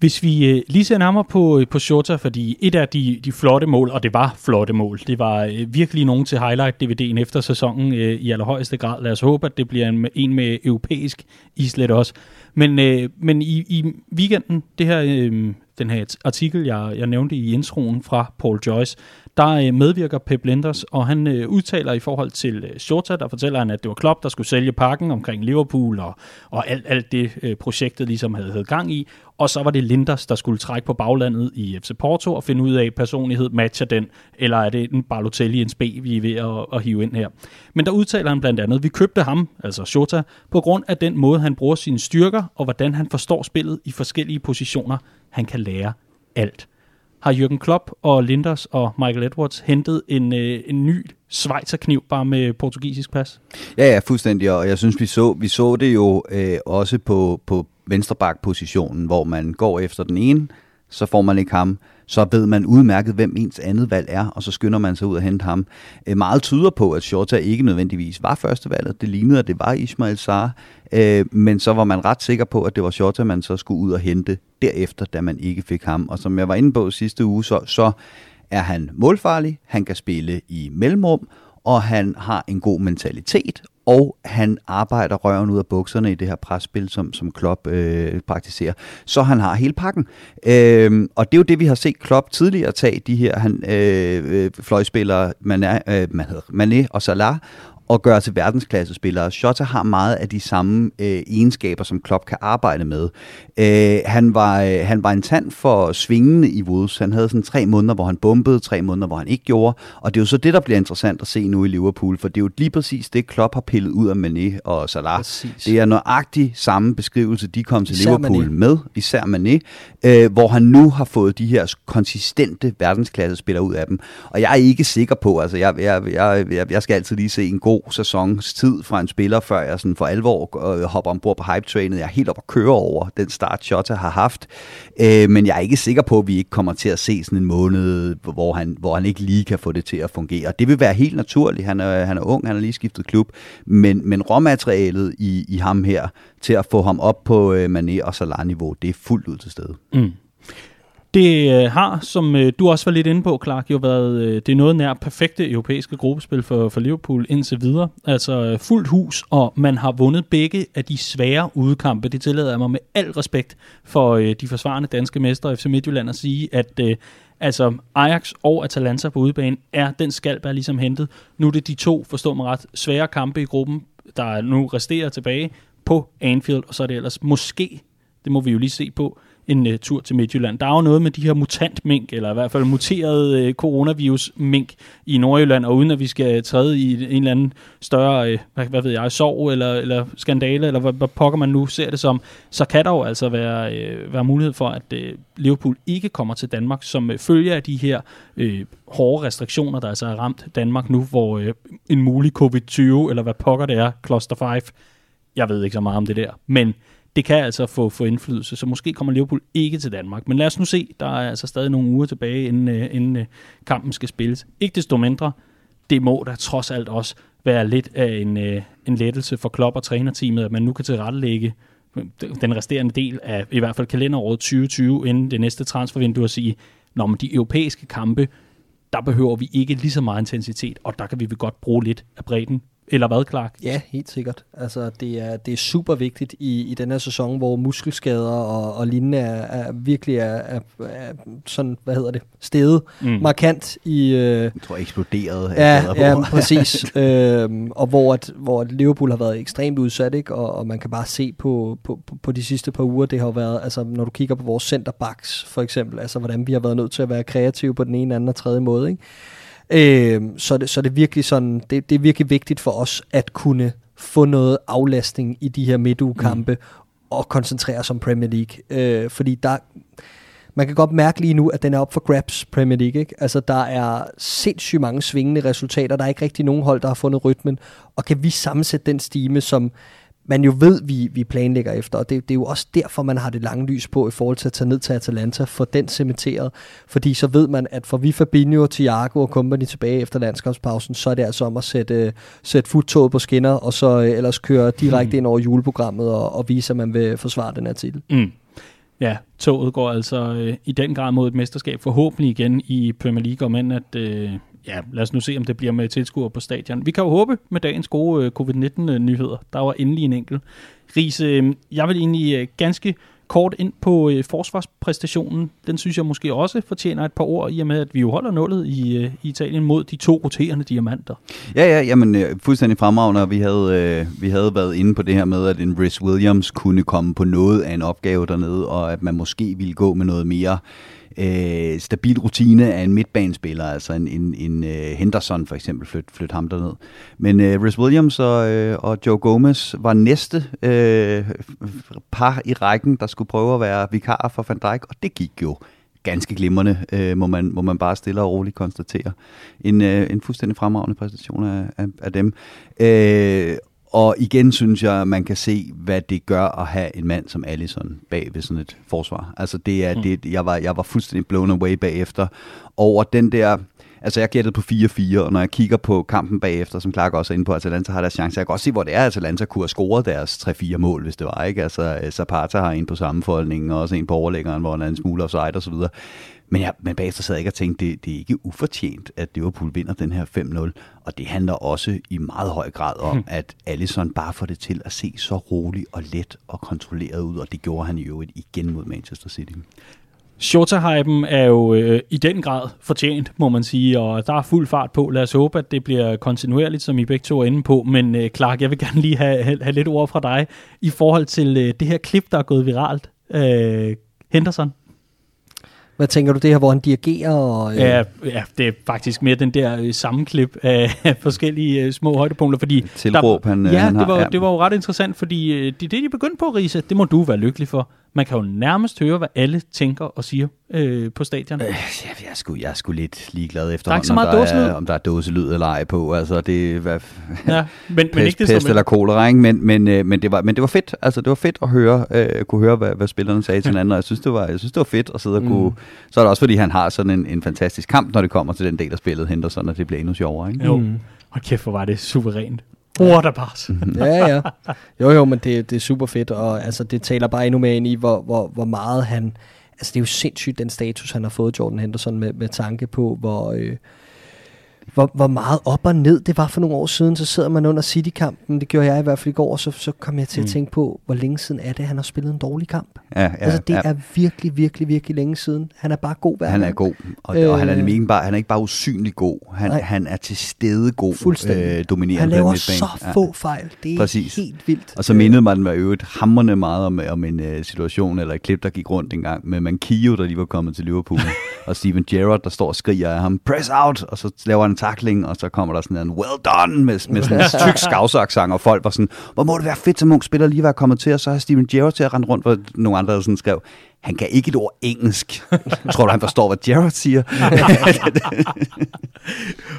Speaker 1: Hvis vi øh, lige ser nærmere på, øh, på Shota, fordi et af de, de flotte mål, og det var flotte mål, det var øh, virkelig nogen til highlight-DVD'en efter sæsonen øh, i allerhøjeste grad. Lad os håbe, at det bliver en, en med europæisk islet også. Men, øh, men i, i weekenden, det her, øh, den her artikel, jeg, jeg nævnte i introen fra Paul Joyce, der øh, medvirker Pep Linders, og han øh, udtaler i forhold til øh, Shota, der fortæller han, at det var Klopp, der skulle sælge pakken omkring Liverpool, og, og alt, alt det øh, projektet ligesom havde, havde gang i, og så var det Linders, der skulle trække på baglandet i FC Porto og finde ud af, personlighed matcher den, eller er det en Balotelli, en spe, vi er ved at, at hive ind her. Men der udtaler han blandt andet, vi købte ham, altså Shota, på grund af den måde, han bruger sine styrker, og hvordan han forstår spillet i forskellige positioner. Han kan lære alt har Jürgen Klopp og Linders og Michael Edwards hentet en, øh, en ny Schweizerkniv bare med portugisisk pas?
Speaker 3: Ja, ja, fuldstændig, og jeg synes, vi så, vi så det jo øh, også på, på venstrebak-positionen, hvor man går efter den ene, så får man ikke ham, så ved man udmærket, hvem ens andet valg er, og så skynder man sig ud og hente ham. Øh, meget tyder på, at Shorta ikke nødvendigvis var førstevalget. Det lignede, at det var Ismail Sar, øh, men så var man ret sikker på, at det var Shorta, man så skulle ud og hente derefter, da man ikke fik ham. Og som jeg var inde på sidste uge, så, så er han målfarlig, han kan spille i mellemrum, og han har en god mentalitet, og han arbejder røven ud af bukserne i det her presspil, som, som Klopp øh, praktiserer. Så han har hele pakken. Øh, og det er jo det, vi har set Klopp tidligere tage, de her han, øh, øh fløjspillere, Mané, øh, Mané og Salah, og gøre til verdensklassespillere. Shota har meget af de samme øh, egenskaber, som Klopp kan arbejde med. Øh, han, var, øh, han var en tand for svingende i Wolves. Han havde sådan tre måneder, hvor han bombede, tre måneder, hvor han ikke gjorde. Og det er jo så det, der bliver interessant at se nu i Liverpool, for det er jo lige præcis det, Klopp har pillet ud af Mané og Salah. Præcis. Det er nøjagtigt samme beskrivelse, de kom til især Liverpool Mané. med, især Mané, øh, hvor han nu har fået de her konsistente verdensklassespillere ud af dem. Og jeg er ikke sikker på, altså jeg, jeg, jeg, jeg, jeg skal altid lige se en god god sæsons tid fra en spiller, før jeg sådan for alvor øh, hopper ombord på hype-trainet. Jeg er helt op at køre over den start, Shota har haft. Øh, men jeg er ikke sikker på, at vi ikke kommer til at se sådan en måned, hvor han, hvor han ikke lige kan få det til at fungere. Det vil være helt naturligt. Han er, han er ung, han har lige skiftet klub. Men, men råmaterialet i, i ham her, til at få ham op på øh, Mané og Salah-niveau, det er fuldt ud til stede. Mm.
Speaker 1: Det øh, har, som øh, du også var lidt inde på, Clark, jo været øh, det noget nær perfekte europæiske gruppespil for, for Liverpool indtil videre. Altså øh, fuldt hus, og man har vundet begge af de svære udkampe. Det tillader jeg mig med al respekt for øh, de forsvarende danske mestre FC Midtjylland at sige, at øh, altså Ajax og Atalanta på udebane er den skalp, er ligesom hentet. Nu er det de to, forstår mig ret, svære kampe i gruppen, der nu resterer tilbage på Anfield, og så er det ellers måske, det må vi jo lige se på, en uh, tur til Midtjylland. Der er jo noget med de her mutantmink, eller i hvert fald muterede uh, øh, coronavirus-mink i Nordjylland, og uden at vi skal træde i en eller anden større, uh, hvad, hvad ved jeg, sorg eller, eller skandale, eller hvad, hvad pokker man nu ser det som, så kan der jo altså være, uh, være mulighed for, at uh, Liverpool ikke kommer til Danmark, som uh, følger af de her uh, hårde restriktioner, der altså er ramt Danmark nu, hvor uh, en mulig covid-20, eller hvad pokker det er, Cluster 5, jeg ved ikke så meget om det der, men det kan altså få, få indflydelse, så måske kommer Liverpool ikke til Danmark. Men lad os nu se, der er altså stadig nogle uger tilbage, inden, øh, inden øh, kampen skal spilles. Ikke desto mindre, det må da trods alt også være lidt af en, øh, en lettelse for Klopp og trænerteamet, at man nu kan tilrettelægge den resterende del af i hvert fald kalenderåret 2020, inden det næste transfervindue at sige, når man de europæiske kampe, der behøver vi ikke lige så meget intensitet, og der kan vi godt bruge lidt af bredden eller hvad, Clark?
Speaker 2: Ja, helt sikkert. Altså, det er, det er super vigtigt i, i den her sæson, hvor muskelskader og, og lignende er, er virkelig er, er, er, sådan, hvad hedder det, steget mm. markant i... Øh,
Speaker 3: jeg tror, eksploderet.
Speaker 2: Ja, ja præcis. *laughs* øhm, og hvor, at, hvor at Liverpool har været ekstremt udsat, ikke? Og, og man kan bare se på, på, på, på de sidste par uger, det har været, altså når du kigger på vores centerbacks for eksempel, altså hvordan vi har været nødt til at være kreative på den ene, anden og tredje måde, ikke? Øh, så, det, så det er virkelig sådan, det, det er virkelig vigtigt for os at kunne få noget aflastning i de her midtugekampe mm. og koncentrere os om Premier League. Øh, fordi der, man kan godt mærke lige nu, at den er op for grabs, Premier League. Ikke? Altså, der er sindssygt mange svingende resultater. Der er ikke rigtig nogen hold, der har fundet rytmen. Og kan vi sammensætte den stime, som man jo ved, vi, vi planlægger efter, og det, det er jo også derfor, man har det lange lys på i forhold til at tage ned til Atalanta, for den cementeret, fordi så ved man, at for vi Fabinho, Thiago og company tilbage efter landskabspausen, så er det altså om at sætte, sætte futtoget på skinner, og så øh, ellers køre direkte ind over juleprogrammet og, og vise, at man vil forsvare den her titel.
Speaker 1: Mm. Ja, toget går altså øh, i den grad mod et mesterskab, forhåbentlig igen i Premier League, om end at, øh, ja, lad os nu se, om det bliver med tilskuere på stadion. Vi kan jo håbe med dagens gode øh, covid-19-nyheder. Øh, Der var endelig en enkelt. Riese, øh, jeg vil egentlig øh, ganske kort ind på øh, forsvarspræstationen. Den synes jeg måske også fortjener et par ord, i og med at vi jo holder nullet i, øh, i Italien mod de to roterende diamanter.
Speaker 3: Ja, ja, jamen øh, fuldstændig fremragende, vi havde, øh, vi havde været inde på det her med, at en Rhys Williams kunne komme på noget af en opgave dernede, og at man måske ville gå med noget mere øh, stabil rutine af en midtbanespiller, altså en, en, en uh, Henderson for eksempel, flyt, flyt ham derned. Men øh, Rhys Williams og, øh, og Joe Gomez var næste øh, par i rækken, der skulle prøve at være vikarer for Van Dijk, og det gik jo ganske glimrende, øh, må, man, må man bare stille og roligt konstatere. En, øh, en fuldstændig fremragende præstation af, af, af dem. Øh, og igen synes jeg, man kan se, hvad det gør at have en mand som Allison bag ved sådan et forsvar. Altså det er, mm. det, jeg, var, jeg var fuldstændig blown away bagefter over den der... Altså jeg gættede på 4-4, og når jeg kigger på kampen bagefter, som Clark også er inde på, at Atalanta har deres chance, jeg kan også se, hvor det er, at Atalanta kunne have scoret deres 3-4 mål, hvis det var, ikke? Altså Zapata har en på sammenfoldningen, og også en på overlæggeren, hvor han er en smule offside og så videre. Men, jeg, men bagefter sad jeg ikke og tænkte, det, det er ikke ufortjent, at Liverpool vinder den her 5-0. Og det handler også i meget høj grad om, hmm. at Allison bare får det til at se så rolig og let og kontrolleret ud, og det gjorde han jo igen mod Manchester City.
Speaker 1: Shota-hypen er jo øh, i den grad fortjent, må man sige, og der er fuld fart på. Lad os håbe, at det bliver kontinuerligt, som I begge to er inde på. Men øh, Clark, jeg vil gerne lige have, have, have lidt ord fra dig i forhold til øh, det her klip, der er gået viralt. Øh, Henderson,
Speaker 2: hvad tænker du, det her, hvor han dirigerer? Og,
Speaker 1: øh... ja, ja, det er faktisk mere den der øh, sammenklip af, *laughs* forskellige øh, små højdepunkter. Fordi
Speaker 3: Tilråb,
Speaker 1: der,
Speaker 3: han,
Speaker 1: ja,
Speaker 3: han
Speaker 1: det var,
Speaker 3: har, ja,
Speaker 1: det var jo ret interessant, fordi øh, det, det, de begyndte på, Riese, det må du være lykkelig for. Man kan jo nærmest høre, hvad alle tænker og siger øh, på stadion. Øh,
Speaker 3: jeg, er sgu, jeg er sgu lidt ligeglad der er meget om, der er, om der er dåselyd eller ej på. Altså, det hvad, ja, men, pest, men ikke det pest eller kolera, ikke? Men, men, øh, men, det var, men det var fedt. Altså, det var fedt at høre, øh, kunne høre, hvad, hvad spillerne sagde til hinanden, og jeg synes, det var, jeg synes, det var fedt at sidde og kunne... Mm. Så er det også, fordi han har sådan en, en fantastisk kamp, når det kommer til den del af spillet, Henderson, og det bliver endnu sjovere, ikke?
Speaker 1: Jo. Mm. Og kæft, hvor var det suverænt. Waterpass.
Speaker 2: ja, ja. Jo, jo, men det, det er super fedt, og altså, det taler bare endnu mere ind i, hvor, hvor, hvor meget han... Altså, det er jo sindssygt, den status, han har fået, Jordan Henderson, med, med tanke på, hvor... Øh, hvor, hvor meget op og ned det var for nogle år siden, så sidder man under City-kampen, det gjorde jeg i hvert fald i går, og så, så kom jeg til mm. at tænke på, hvor længe siden er det, han har spillet en dårlig kamp.
Speaker 3: Ja, ja,
Speaker 2: altså det
Speaker 3: ja.
Speaker 2: er virkelig, virkelig, virkelig længe siden. Han er bare god hver
Speaker 3: Han er god, og, øh, og han, er ikke bare, han er ikke bare usynlig god, han, han er til stede god,
Speaker 2: fuldstændig.
Speaker 3: øh, dominerende.
Speaker 2: Han laver så ja. få fejl, det er
Speaker 3: Præcis.
Speaker 2: helt vildt.
Speaker 3: Og så mindede man mig øvrigt hammerne meget om, om en uh, situation, eller et klip, der gik rundt en gang, med Mankio, der lige var kommet til Liverpool, *laughs* og Steven Gerrard, der står og skriger af ham, press out, og så laver han en tackling, og så kommer der sådan en well done! med, med sådan en *laughs* tyk skavsaksang, og folk var sådan, hvor må det være fedt, som ung spiller lige være kommet til, og så har Steven Gerrard til at rende rundt, hvor nogle andre sådan skrev, han kan ikke et ord engelsk. *laughs* Tror du, han forstår, hvad Gerrard siger? *laughs*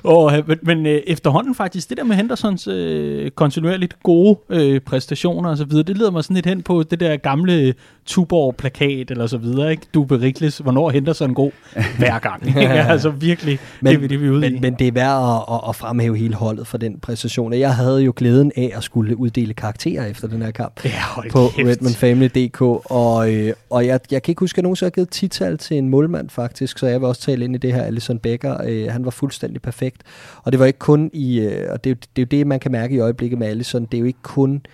Speaker 1: oh, men men øh, efterhånden faktisk, det der med Hendersons øh, kontinuerligt gode øh, præstationer og så videre, det leder mig sådan lidt hen på det der gamle Tuborg-plakat eller så videre, ikke? Du berikles, hvornår er Henderson god? Hver gang. *laughs* Altså virkelig,
Speaker 2: men,
Speaker 1: det, det vi er ude
Speaker 2: men,
Speaker 1: i.
Speaker 2: men det er værd at, at, fremhæve hele holdet for den præstation. Jeg havde jo glæden af at skulle uddele karakterer efter den her kamp
Speaker 1: ja,
Speaker 2: på redmondfamily.dk, og, øh, og jeg, jeg kan ikke huske, at nogen så har givet tital til en målmand faktisk, så jeg vil også tale ind i det her. Alison Becker, øh, han var fuldstændig perfekt. Og det var ikke kun i, øh, og det, er, det er jo det, man kan mærke i øjeblikket med Allison, det er jo ikke kun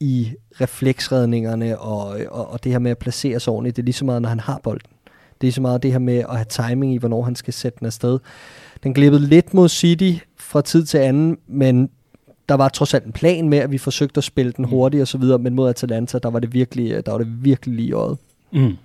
Speaker 2: i refleksredningerne og, og, og det her med at placere sig ordentligt. Det er lige så meget, når han har bolden. Det er så meget det her med at have timing i, hvornår han skal sætte den afsted. Den glippede lidt mod City fra tid til anden, men der var trods alt en plan med, at vi forsøgte at spille den hurtigt og så videre, men mod Atalanta, der var det virkelig, der var det virkelig lige øjet.
Speaker 1: Mm.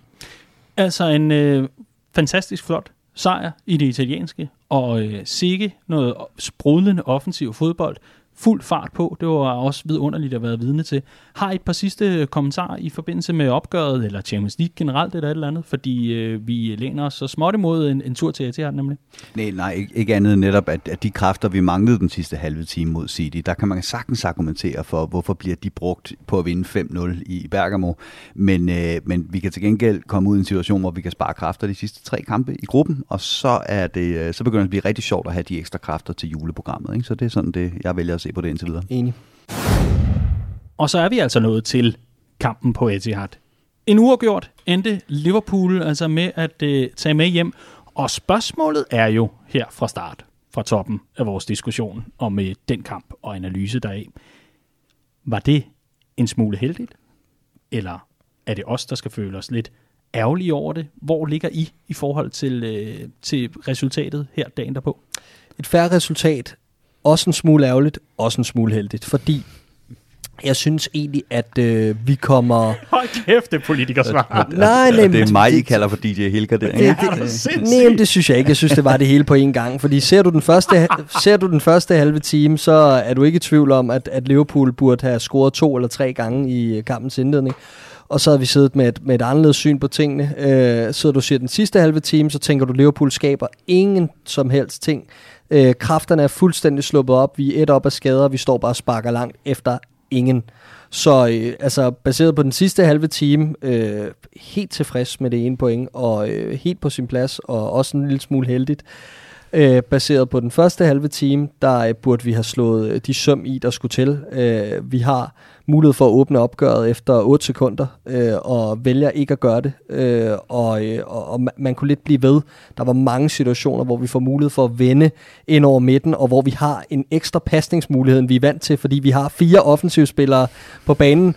Speaker 1: Altså en øh, fantastisk flot sejr i det italienske, og øh, sikke noget sprudlende offensiv fodbold, fuld fart på. Det var også vidunderligt at være vidne til. Har I et par sidste kommentarer i forbindelse med opgøret, eller Champions League generelt, eller et eller andet? Fordi øh, vi læner os så småt imod en, en tur til Etihad nemlig.
Speaker 3: Nej, nej, ikke, ikke andet end netop, at, at de kræfter, vi manglede den sidste halve time mod City, der kan man sagtens argumentere for, hvorfor bliver de brugt på at vinde 5-0 i Bergamo. Men, øh, men vi kan til gengæld komme ud i en situation, hvor vi kan spare kræfter de sidste tre kampe i gruppen, og så, er det, øh, så begynder det at blive rigtig sjovt at have de ekstra kræfter til juleprogrammet. Ikke? Så det er sådan det, jeg vælger at se på det indtil videre.
Speaker 2: Enig.
Speaker 1: Og så er vi altså nået til kampen på Etihad. En uafgjort endte Liverpool altså med at øh, tage med hjem. Og spørgsmålet er jo her fra start, fra toppen af vores diskussion om øh, den kamp og analyse deraf. Var det en smule heldigt? Eller er det os, der skal føle os lidt ærgerlige over det? Hvor ligger I i forhold til, øh, til resultatet her dagen derpå?
Speaker 2: Et færre resultat, også en smule ærgerligt, også en smule heldigt, fordi jeg synes egentlig, at øh, vi kommer...
Speaker 1: Hold kæft, det er politikersvar.
Speaker 2: Nej, nej,
Speaker 3: det er mig, I kalder for DJ Helger der.
Speaker 2: Det, det, nej, men det synes jeg ikke. Jeg synes, det var det hele på en gang. Fordi ser du den første, *laughs* ser du den første halve time, så er du ikke i tvivl om, at, at Liverpool burde have scoret to eller tre gange i kampens indledning. Og så har vi siddet med et, med et anderledes syn på tingene. Øh, sidder du og siger den sidste halve time, så tænker du, Liverpool skaber ingen som helst ting. Øh, kræfterne er fuldstændig sluppet op. Vi er et op af skader. Vi står bare og sparker langt efter ingen. Så øh, altså, baseret på den sidste halve time, øh, helt tilfreds med det ene point, og øh, helt på sin plads, og også en lille smule heldigt. Øh, baseret på den første halve time, der øh, burde vi have slået øh, de søm i, der skulle til. Øh, vi har mulighed for at åbne opgøret efter 8 sekunder, øh, og vælger ikke at gøre det. Øh, og, øh, og, man, kunne lidt blive ved. Der var mange situationer, hvor vi får mulighed for at vende ind over midten, og hvor vi har en ekstra pasningsmulighed, end vi er vant til, fordi vi har fire offensivspillere på banen,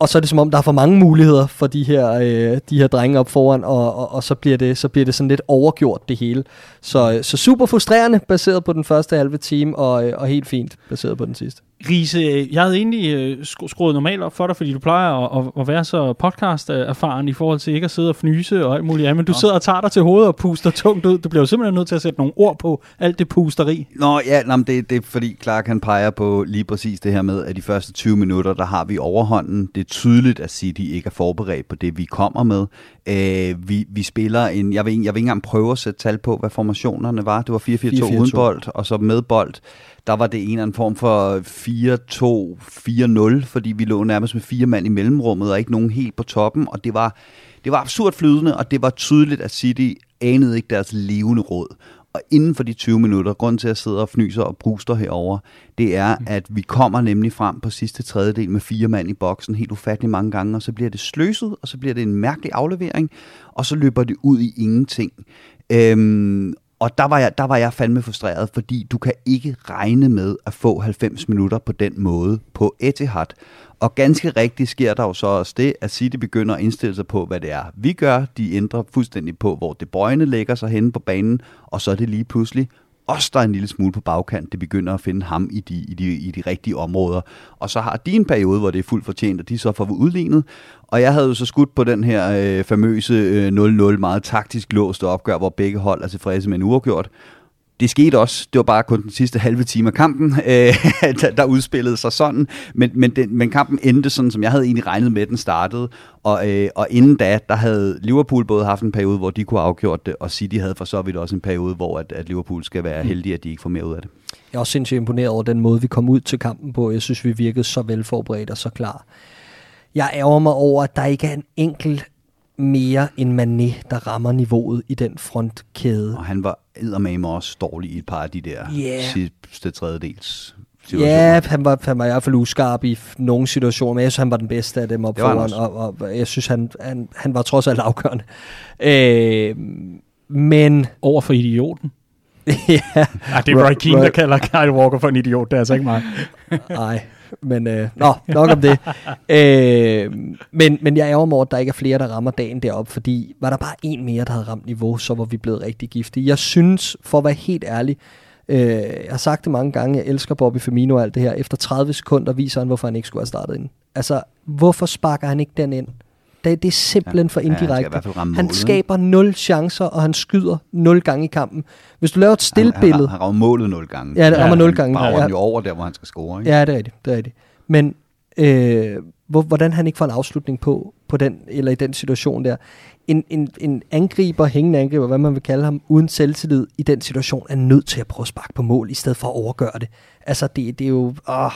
Speaker 2: og så er det som om, der er for mange muligheder for de her, øh, de her drenge op foran, og, og, og så, bliver det, så bliver det sådan lidt overgjort det hele. Så, øh, så super frustrerende baseret på den første halve time, og, øh, og helt fint baseret på den sidste.
Speaker 1: Riese, jeg havde egentlig øh, skru- skruet normalt op for dig, fordi du plejer at, at, at være så podcast-erfaren i forhold til ikke at sidde og fnyse og alt muligt andet, men du sidder og tager dig til hovedet og puster tungt ud. Du bliver jo simpelthen nødt til at sætte nogle ord på alt det pusteri.
Speaker 3: Nå ja, nå, men det, det er fordi Clark han peger på lige præcis det her med, at de første 20 minutter, der har vi overhånden. Det er tydeligt, at City ikke er forberedt på det, vi kommer med. Øh, vi, vi spiller en, jeg vil, ikke- jeg vil ikke engang prøve at sætte tal på, hvad formationerne var. Det var 4-4-2
Speaker 2: 4-4-2.
Speaker 3: uden bold, og så med bold. Der var det en eller anden form for 4-2-4-0, fordi vi lå nærmest med fire mand i mellemrummet, og ikke nogen helt på toppen, og det var, det var absurd flydende, og det var tydeligt, at City anede ikke deres levende råd. Og inden for de 20 minutter, grund til at sidde og fnyser og bruster herover, det er, at vi kommer nemlig frem på sidste tredjedel med fire mand i boksen, helt ufattelig mange gange, og så bliver det sløset, og så bliver det en mærkelig aflevering, og så løber det ud i ingenting. Øhm, og der var, jeg, der var jeg fandme frustreret, fordi du kan ikke regne med at få 90 minutter på den måde på Etihad. Og ganske rigtigt sker der jo så også det, at City begynder at indstille sig på, hvad det er, vi gør. De ændrer fuldstændig på, hvor det brøgne lægger sig henne på banen, og så er det lige pludselig os, der er en lille smule på bagkant. Det begynder at finde ham i de, i, de, i de rigtige områder. Og så har de en periode, hvor det er fuldt fortjent, og de så får udlignet. Og jeg havde jo så skudt på den her øh, famøse øh, 0-0 meget taktisk låste opgør, hvor begge hold er tilfredse med en uafgjort. Det skete også. Det var bare kun den sidste halve time af kampen, *laughs* øh, der, der udspillede sig sådan. Men, men, den, men kampen endte sådan, som jeg havde egentlig regnet med, den startede. Og, øh, og inden da, der havde Liverpool både haft en periode, hvor de kunne afgjort det, og City havde for så vidt også en periode, hvor at, at Liverpool skal være heldige, at de ikke får mere ud af det.
Speaker 2: Jeg er også sindssygt imponeret over den måde, vi kom ud til kampen på. Jeg synes, vi virkede så velforberedt og så klar. Jeg ærger mig over, at der ikke er en enkelt mere end Mané, der rammer niveauet i den frontkæde.
Speaker 3: Og han var eddermame også dårlig i et par af de der
Speaker 2: Ja.
Speaker 3: sidste tredjedels situationer.
Speaker 2: Ja, han var, han var i hvert fald uskarp i nogle situationer, men jeg synes, han var den bedste af dem op foran, og, og jeg synes, han, han, han var trods alt afgørende. Øh, men
Speaker 1: Over for idioten. *laughs*
Speaker 2: ja,
Speaker 1: Ja, det er Roy Keane, der kalder Kyle Walker for en idiot. Det er altså ikke mig. *laughs*
Speaker 2: Nej, men øh, nå, nok om det. *laughs* Øh, men, men jeg ærger mig over, at der ikke er flere, der rammer dagen derop, fordi var der bare en mere, der havde ramt niveau, så var vi blevet rigtig giftige. Jeg synes, for at være helt ærlig, øh, jeg har sagt det mange gange, jeg elsker Bobby Firmino og alt det her. Efter 30 sekunder viser han, hvorfor han ikke skulle have startet ind. Altså, hvorfor sparker han ikke den ind? Det, det er simpelthen for
Speaker 3: Ja, han i
Speaker 2: indirekte.
Speaker 3: ramme
Speaker 2: han skaber nul chancer, og han skyder nul gange i kampen. Hvis du laver et
Speaker 3: Han,
Speaker 2: stillbillede...
Speaker 3: han, han rammer målet nul gange.
Speaker 2: Ja, det rammer
Speaker 3: Han
Speaker 2: nul gange.
Speaker 3: Bager
Speaker 2: Ja.
Speaker 3: den jo over der, hvor han skal score. Ikke?
Speaker 2: Ja, det er rigtigt. Det er rigtigt. Men øh, hvor, hvordan han ikke får en afslutning på, på den, eller i den situation der. En, en, en angriber, hængende angriber, hvad man vil kalde ham, uden selvtillid i den situation, er nødt til at prøve at sparke på mål, i stedet for at overgøre det. Altså, det, det er jo... Åh.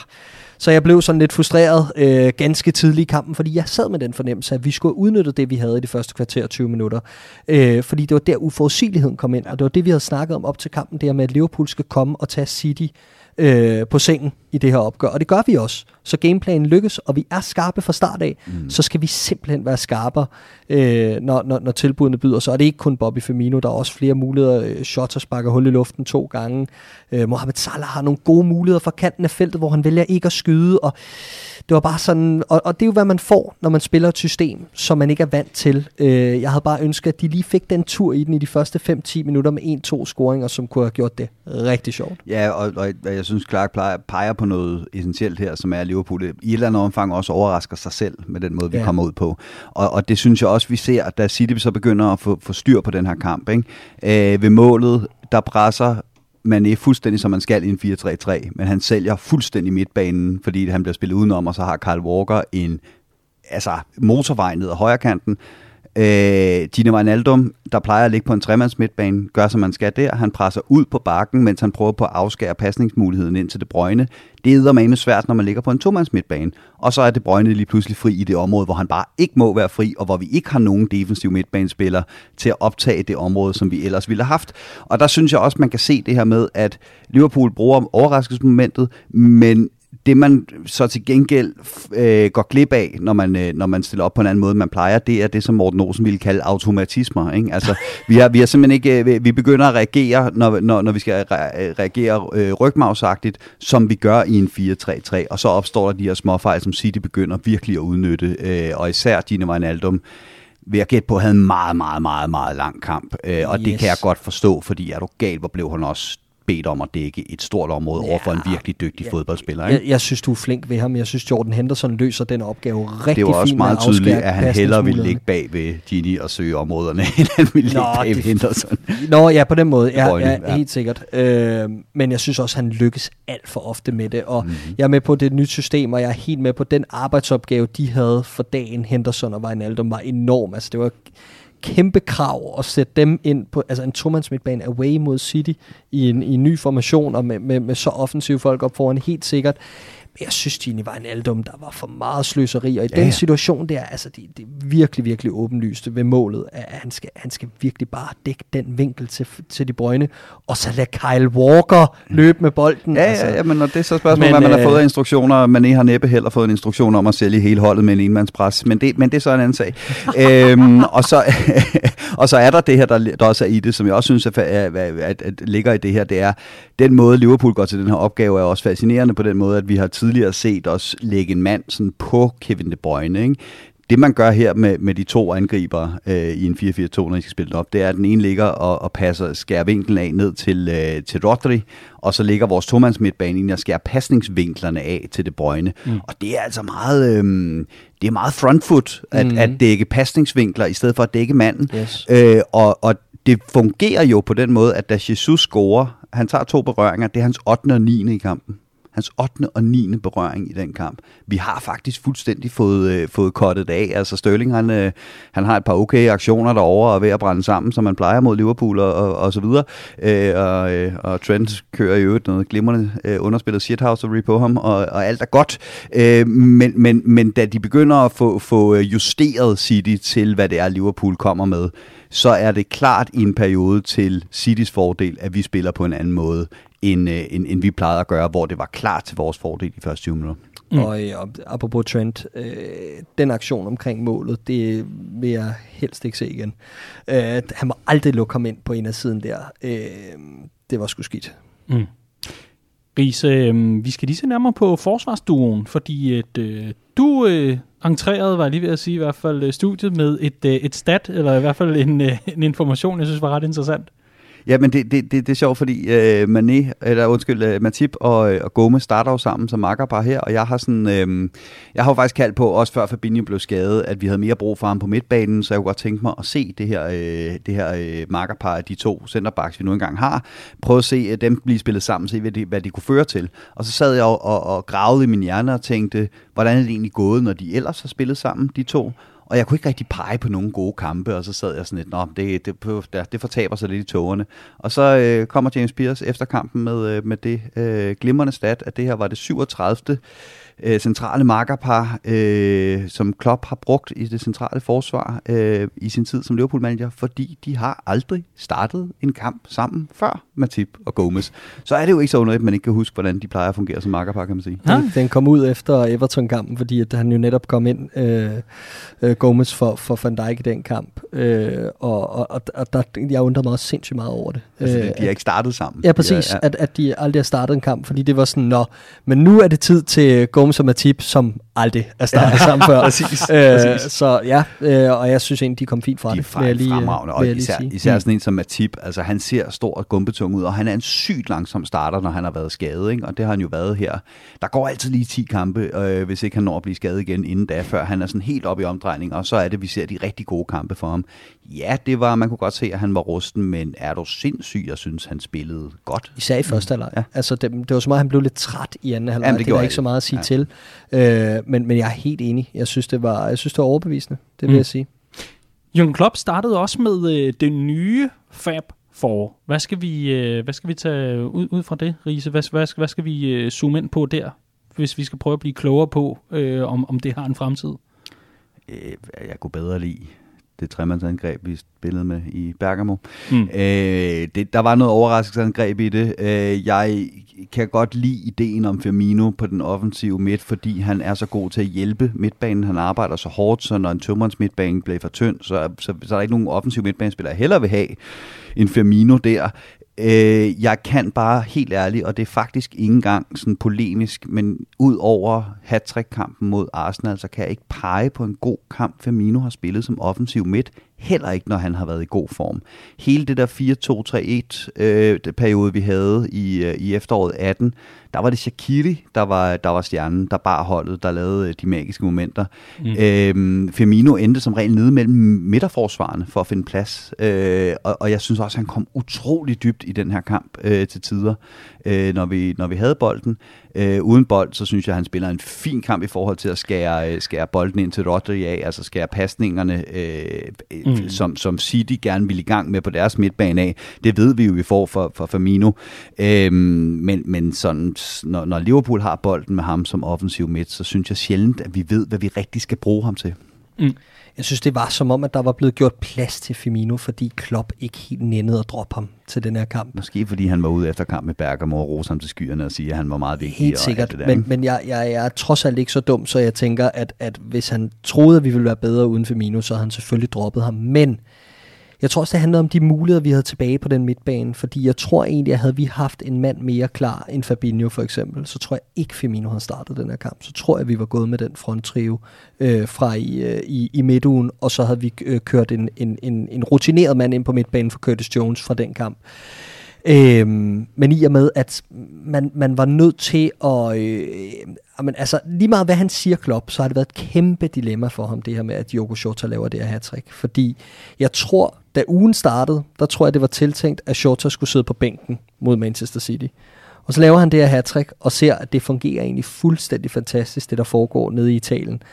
Speaker 2: Så jeg blev sådan lidt frustreret øh, ganske tidligt i kampen, fordi jeg sad med den fornemmelse, at vi skulle udnytte det, vi havde i de første kvarter 20 minutter. Øh, fordi det var der uforudsigeligheden kom ind, og det var det, vi havde snakket om op til kampen, det her med, at Liverpool skal komme og tage City øh, på sengen i det her opgør. Og det gør vi også. Så gameplanen lykkes, og vi er skarpe fra start af. Mm. Så skal vi simpelthen være skarpere, øh, når, når, når tilbudene byder sig. Og det er ikke kun Bobby Firmino, der er også flere muligheder. Øh, Shotter sparker hul i luften to gange. Øh, Mohamed Salah har nogle gode muligheder fra kanten af feltet, hvor han vælger ikke at skyde. Og det var bare sådan, og, og det er jo, hvad man får, når man spiller et system, som man ikke er vant til. Øh, jeg havde bare ønsket, at de lige fik den tur i den i de første 5-10 minutter med 1-2 scoringer, som kunne have gjort det rigtig sjovt.
Speaker 3: Ja, og, og jeg- synes, Clark peger på noget essentielt her, som er, Liverpool i et eller andet omfang også overrasker sig selv med den måde, vi
Speaker 2: Ja.
Speaker 3: kommer ud på. Og, og det synes jeg også, vi ser, da City så begynder at få, få styr på den her kamp. Ikke? Øh, ved målet, der presser man er fuldstændig, som man skal i en 4-3-3, men han sælger fuldstændig midtbanen, fordi han bliver spillet udenom, og så har Kyle Walker en altså, motorvej ned ad højre kanten. Øh, Gino Wijnaldum, der plejer at ligge på en tremands midtbane, gør som man skal der. Han presser ud på bakken, mens han prøver på at afskære pasningsmuligheden ind til De Bruyne. Det er eddermame svært, når man ligger på en tomands midtbane. Og så er De Bruyne lige pludselig fri i det område, hvor han bare ikke må være fri, og hvor vi ikke har nogen defensiv midtbanespiller til at optage det område, som vi ellers ville have haft. Og der synes jeg også, man kan se det her med, at Liverpool bruger overraskelsesmomentet, men det man så til gengæld øh, går glip af, når man, øh, når man stiller op på en anden måde, man plejer, det er det, som Morten Olsen ville kalde automatismer. Ikke? Altså, *laughs* vi, har, vi har simpelthen ikke, øh, vi begynder at reagere, når, når, når vi skal re- reagere øh, rygmavsagtigt, som vi gør i en 4-3-3, og så opstår der de her småfejl, som City begynder virkelig at udnytte, øh, og især Gino Wijnaldum, vil jeg gætte på, havde en meget, meget, meget, meget lang kamp. Øh, og yes. det kan jeg godt forstå, fordi er du gal, hvor blev han også bedt om at dække et stort område ja. over for en virkelig dygtig ja. fodboldspiller. Ikke?
Speaker 2: Jeg, jeg synes, du er flink ved ham. Jeg synes, Jordan Henderson løser den opgave rigtig
Speaker 3: det var også
Speaker 2: fint
Speaker 3: meget tydeligt, at han hellere ville ligge bag ved Gini og søge områderne, *laughs* end han ville ligge
Speaker 2: Nå,
Speaker 3: bag ved Henderson.
Speaker 2: Nå ja, på den måde. Ja, ja,
Speaker 3: ja.
Speaker 2: helt sikkert. Øh, men jeg synes også, han lykkes alt for ofte med det. Og
Speaker 3: Mhm.
Speaker 2: mm-hmm. jeg er med på det nye system, og jeg er helt med på den arbejdsopgave, de havde for dagen. Henderson og Wijnaldum var enorm. Altså, det var kæmpe krav at sætte dem ind på altså en tomands midtbane away mod City i en, i en ny formation og med, med, med så offensive folk op foran helt sikkert. Men jeg synes, Gini var en aldum, der var for meget sløseri, og i ja, den
Speaker 3: ja.
Speaker 2: situation der, altså det, det er virkelig, virkelig åbenlyst ved målet, at han skal, han skal virkelig bare dække den vinkel til, til de brøgne, og så lade Kyle Walker løbe med bolden.
Speaker 3: Ja,
Speaker 2: altså.
Speaker 3: ja, ja, men når det er så spørgsmål,
Speaker 2: Men,
Speaker 3: hvad man har
Speaker 2: øh,
Speaker 3: fået af instruktioner. Man har næppe heller fået en instruktion om at sælge hele holdet med en enmandspres, men det, men det er så en anden sag. *laughs* øhm, og, så, *laughs* og så er der det her, der, der også er i det, som jeg også synes, er, er, at, at ligger i det her, det er, den måde Liverpool går til den her opgave, er også fascinerende på den måde, at vi har tidligere set os lægge en mand sådan på Kevin De Bruyne, ikke? Det man gør her med, med de to angriber øh, i en 4-4-2, når de skal spille den op, det er, at den ene ligger og, og passer, skærer vinklen af ned til, øh, til Rodri, og så ligger vores tomands midtbane og skærer pasningsvinklerne af til De Bruyne. Mm. Og det er altså meget, øh, det er meget frontfoot at, mm. at dække pasningsvinkler i stedet for at dække manden.
Speaker 2: Yes.
Speaker 3: Øh, og, og det fungerer jo på den måde, at da Jesus scorer, han tager to berøringer, det er hans 8. og 9. i kampen. Hans 8. og 9. berøring i den kamp. Vi har faktisk fuldstændig fået, øh, fået kottet af. Altså Sterling, han, øh, han har et par okay aktioner derovre og er ved at brænde sammen, som man plejer mod Liverpool og, og, og så videre. Øh, og, øh, og Trent kører i øvrigt noget glimrende øh, underspillet shithousery på ham, og, og alt er godt. Øh, men, men, men da de begynder at få, få øh, justeret City til, hvad det er, Liverpool kommer med, så er det klart i en periode til Citys fordel, at vi spiller på en anden måde, end, øh, end, end vi plejede at gøre, hvor det var klart til vores fordel i første 20 minutter.
Speaker 2: Mm. Og, øh, og apropos Trent, øh, den aktion omkring målet, det vil jeg helst ikke se igen. Øh, han må aldrig lukke ham ind på en af siden der. Øh, det var sgu skidt.
Speaker 1: Mm. Riese, øh, vi skal lige se nærmere på forsvarsduoen, fordi at, øh, du øh, entrerede, var jeg lige ved at sige, i hvert fald øh, studiet med et, øh, et stat, eller i hvert fald en, øh, en information, jeg synes var ret interessant.
Speaker 3: Ja, men det, det, det, det er sjovt, fordi øh, Mané, eller undskyld, øh, Matip og, øh, og Gomez starter jo sammen som makkerpar her, og jeg har sådan, øh, jeg har jo faktisk kaldt på, også før Fabinho blev skadet, at vi havde mere brug for ham på midtbanen, så jeg kunne godt tænke mig at se det her, øh, det her øh, makkerpar af de to centerbacks, vi nu engang har, prøve at se øh, dem blive spillet sammen, se hvad de, hvad de kunne føre til. Og så sad jeg og, og, og gravede i min hjerne og tænkte, hvordan er det egentlig gået, når de ellers har spillet sammen, de to? Og jeg kunne ikke rigtig pege på nogen gode kampe, og så sad jeg sådan lidt, nå, det, det, det fortaber sig lidt i tågerne. Og så øh, kommer James Pierce efter kampen med, øh, med det øh, glimrende stat, at det her var det 37 øh, centrale markerpar, øh, som Klopp har brugt i det centrale forsvar øh, i sin tid som Liverpool-manager, fordi de har aldrig startet en kamp sammen før Matip og Gomez. Så er det jo ikke så underligt, at man ikke kan huske, hvordan de plejer at fungere som markerpar, kan man sige.
Speaker 2: Den, den kom ud efter Everton-kampen, fordi at han jo netop kom ind, øh, øh, Gomez, for, for Van Dijk i den kamp. Øh, og og, og der, jeg undrede mig også sindssygt meget over det.
Speaker 3: Altså, de har ikke startet sammen.
Speaker 2: Ja, præcis. Ja, ja. At, at de aldrig har startet en kamp, fordi det var sådan, nå, men nu er det tid til Gomez Gomes og Matip, som aldrig er startet ja, *laughs* sammen før.
Speaker 3: præcis,
Speaker 2: øh, præcis. Så ja, øh, og jeg synes egentlig, de kom fint fra
Speaker 3: de
Speaker 2: det.
Speaker 3: De er lige, fremragende, og især, især mm. sådan en som Matip, altså han ser stor og gumbetung ud, og han er en sygt langsom starter, når han har været skadet, ikke? og det har han jo været her. Der går altid lige 10 kampe, øh, hvis ikke han når at blive skadet igen inden da, før han er sådan helt op i omdrejning, og så er det, vi ser de rigtig gode kampe for ham. Ja, det var, man kunne godt se, at han var rusten, men er du sindssyg, jeg synes, han spillede godt.
Speaker 2: Især i første halvleg. Ja. Altså, det, det var så meget, han blev lidt træt i anden halvleg. Det, det er ikke så meget at sige ja. til. Øh, men, men jeg er helt enig. Jeg synes, det var, jeg synes, det var overbevisende. Det vil mm. jeg sige.
Speaker 1: Jürgen Klopp startede også med øh, det nye Fab for. Hvad skal vi, øh, hvad skal vi tage ud, ud fra det, Riese? Hvad, hvad, hvad skal vi øh, zoome ind på der, hvis vi skal prøve at blive klogere på, øh, om, om det har en fremtid?
Speaker 3: Øh, jeg kunne bedre lide det tremandsangreb, vi spillede med i Bergamo. Mm. Øh, det, der var noget overraskelsesangreb i det. Øh, jeg kan godt lide ideen om Firmino på den offensive midt, fordi han er så god til at hjælpe midtbanen. Han arbejder så hårdt, så når en tømmerens midtbane bliver for tynd, så, så, så er der ikke nogen offensiv midtbanespiller, jeg hellere vil have en Firmino der. Øh, jeg kan bare helt ærligt, og det er faktisk ikke engang sådan polemisk, men ud over hat kampen mod Arsenal, så kan jeg ikke pege på en god kamp, Firmino har spillet som offensiv midt. Heller ikke, når han har været i god form. Hele det der 4-2-3-1 øh, periode, vi havde i, øh, i efteråret 18, der var det Shakiri, der var, der var stjernen, der bar holdet, der lavede øh, de magiske momenter. Mm. Øhm, Firmino endte som regel nede mellem midterforsvarende for at finde plads, øh, og, og jeg synes også, at han kom utrolig dybt i den her kamp øh, til tider, øh, når, vi, når vi havde bolden. Øh, uden bold, så synes jeg, at han spiller en fin kamp i forhold til at skære, øh, skære bolden ind til Rodri af, altså skære pasningerne, øh, mm. som, som City gerne vil i gang med på deres midtbane af. Det ved vi jo, vi får for, for Firmino. Øh, men, men sådan, når, når Liverpool har bolden med ham som offensiv midt, så synes jeg sjældent, at vi ved, hvad vi rigtig skal bruge ham til.
Speaker 2: Mm. Jeg synes, det var som om, at der var blevet gjort plads til Firmino, fordi Klopp ikke helt nændede at droppe ham til den her kamp.
Speaker 3: Måske fordi han var ude efter kamp med Bergamo og rose ham til skyerne og sige, at han var meget vigtig.
Speaker 2: Helt sikkert, det der, men, men jeg, jeg, jeg er trods alt ikke så dum, så jeg tænker, at, at hvis han troede, at vi ville være bedre uden Firmino, så havde han selvfølgelig droppet ham. Men jeg tror også, det handler om de muligheder, vi havde tilbage på den midtbane, fordi jeg tror egentlig, at havde vi haft en mand mere klar end Fabinho for eksempel, så tror jeg ikke, Firmino havde startet den her kamp. Så tror jeg, at vi var gået med den fronttrio øh, fra i, øh, i, i midtugen, og så havde vi øh, kørt en, en, en, en rutineret mand ind på midtbanen for Curtis Jones fra den kamp. Øhm, men i og med, at man, man var nødt til at... Øh, jamen, altså, lige meget hvad han siger, Klopp, så har det været et kæmpe dilemma for ham, det her med, at Diogo Jota laver det her hat Fordi jeg tror, da ugen startede, der tror jeg, det var tiltænkt, at Jota skulle sidde på bænken mod Manchester City. Og så laver han det her hat og ser, at det fungerer egentlig fuldstændig fantastisk, det der foregår nede i Italien.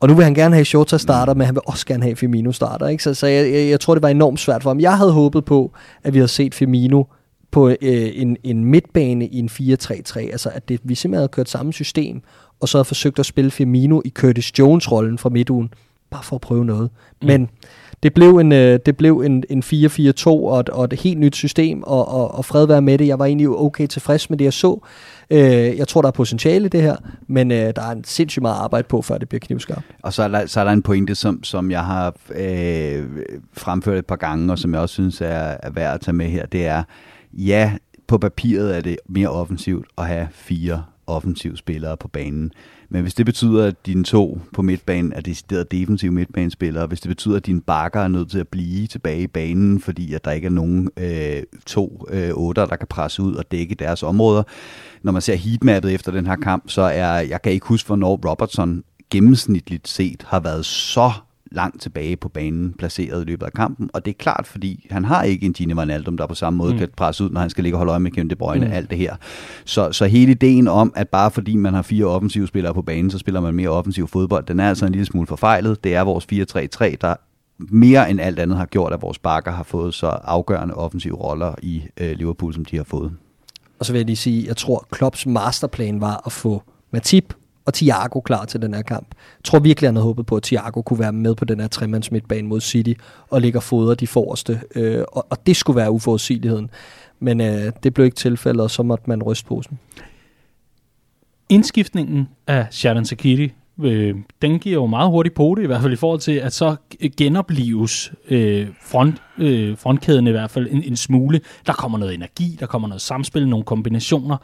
Speaker 2: Og nu vil han gerne have Shota starter, men han vil også gerne have Firmino starter. Ikke? Så, så jeg, jeg, jeg tror, det var enormt svært for ham. Jeg havde håbet på, at vi havde set Firmino på øh, en, en midtbane i en 4-3-3. Altså, at det, vi simpelthen havde kørt samme system, og så havde forsøgt at spille Firmino i Curtis Jones-rollen fra midtugen, bare for at prøve noget. Mm. Men det blev en, øh, det blev en, en 4-4-2 og et, og et helt nyt system, og, og, og fred være med det. Jeg var egentlig okay tilfreds med det, jeg så. Øh, jeg tror, der er potentiale i det her, men øh, der er en sindssygt meget arbejde på, før det bliver knivskarpt.
Speaker 3: Og så er der, så er der en pointe, som, som jeg har øh, fremført et par gange, og som jeg også synes er, er værd at tage med her. Det er, ja, på papiret er det mere offensivt at have fire offensive spillere på banen. Men hvis det betyder, at dine to på midtbanen er decideret defensive midtbanespillere, hvis det betyder, at dine bakker er nødt til at blive tilbage i banen, fordi at der ikke er nogen øh, to øh, otter, der kan presse ud og dække deres områder. Når man ser heatmappet efter den her kamp, så er, jeg kan ikke huske, hvornår Robertson gennemsnitligt set har været så langt tilbage på banen, placeret i løbet af kampen. Og det er klart, fordi han har ikke en Gini Wijnaldum, der på samme måde mm. kan presse ud, når han skal ligge og holde øje med Kevin De Bruyne, mm. alt det her. Så, så hele ideen om, at bare fordi man har fire offensive spillere på banen, så spiller man mere offensiv fodbold, den er altså en lille smule forfejlet. Det er vores 4-3-3, der mere end alt andet har gjort, at vores bakker har fået så afgørende offensive roller i øh, Liverpool, som de har fået.
Speaker 2: Og så vil jeg lige sige, jeg tror, Klopps masterplan var at få Matip og Thiago klar til den her kamp. Jeg tror virkelig, han havde håbet på, at Thiago kunne være med på den her tremands midtbane mod City og ligge og fodre de forreste. Øh, og, og det skulle være uforudsigeligheden. Men øh, det blev ikke tilfældet, og så måtte man ryste posen.
Speaker 1: Indskiftningen af Shadan Sakiri, øh, den giver jo meget hurtigt på det, i hvert fald i forhold til, at så genoplives øh, front, øh, frontkæden i hvert fald en, en smule. Der kommer noget energi, der kommer noget samspil, nogle kombinationer,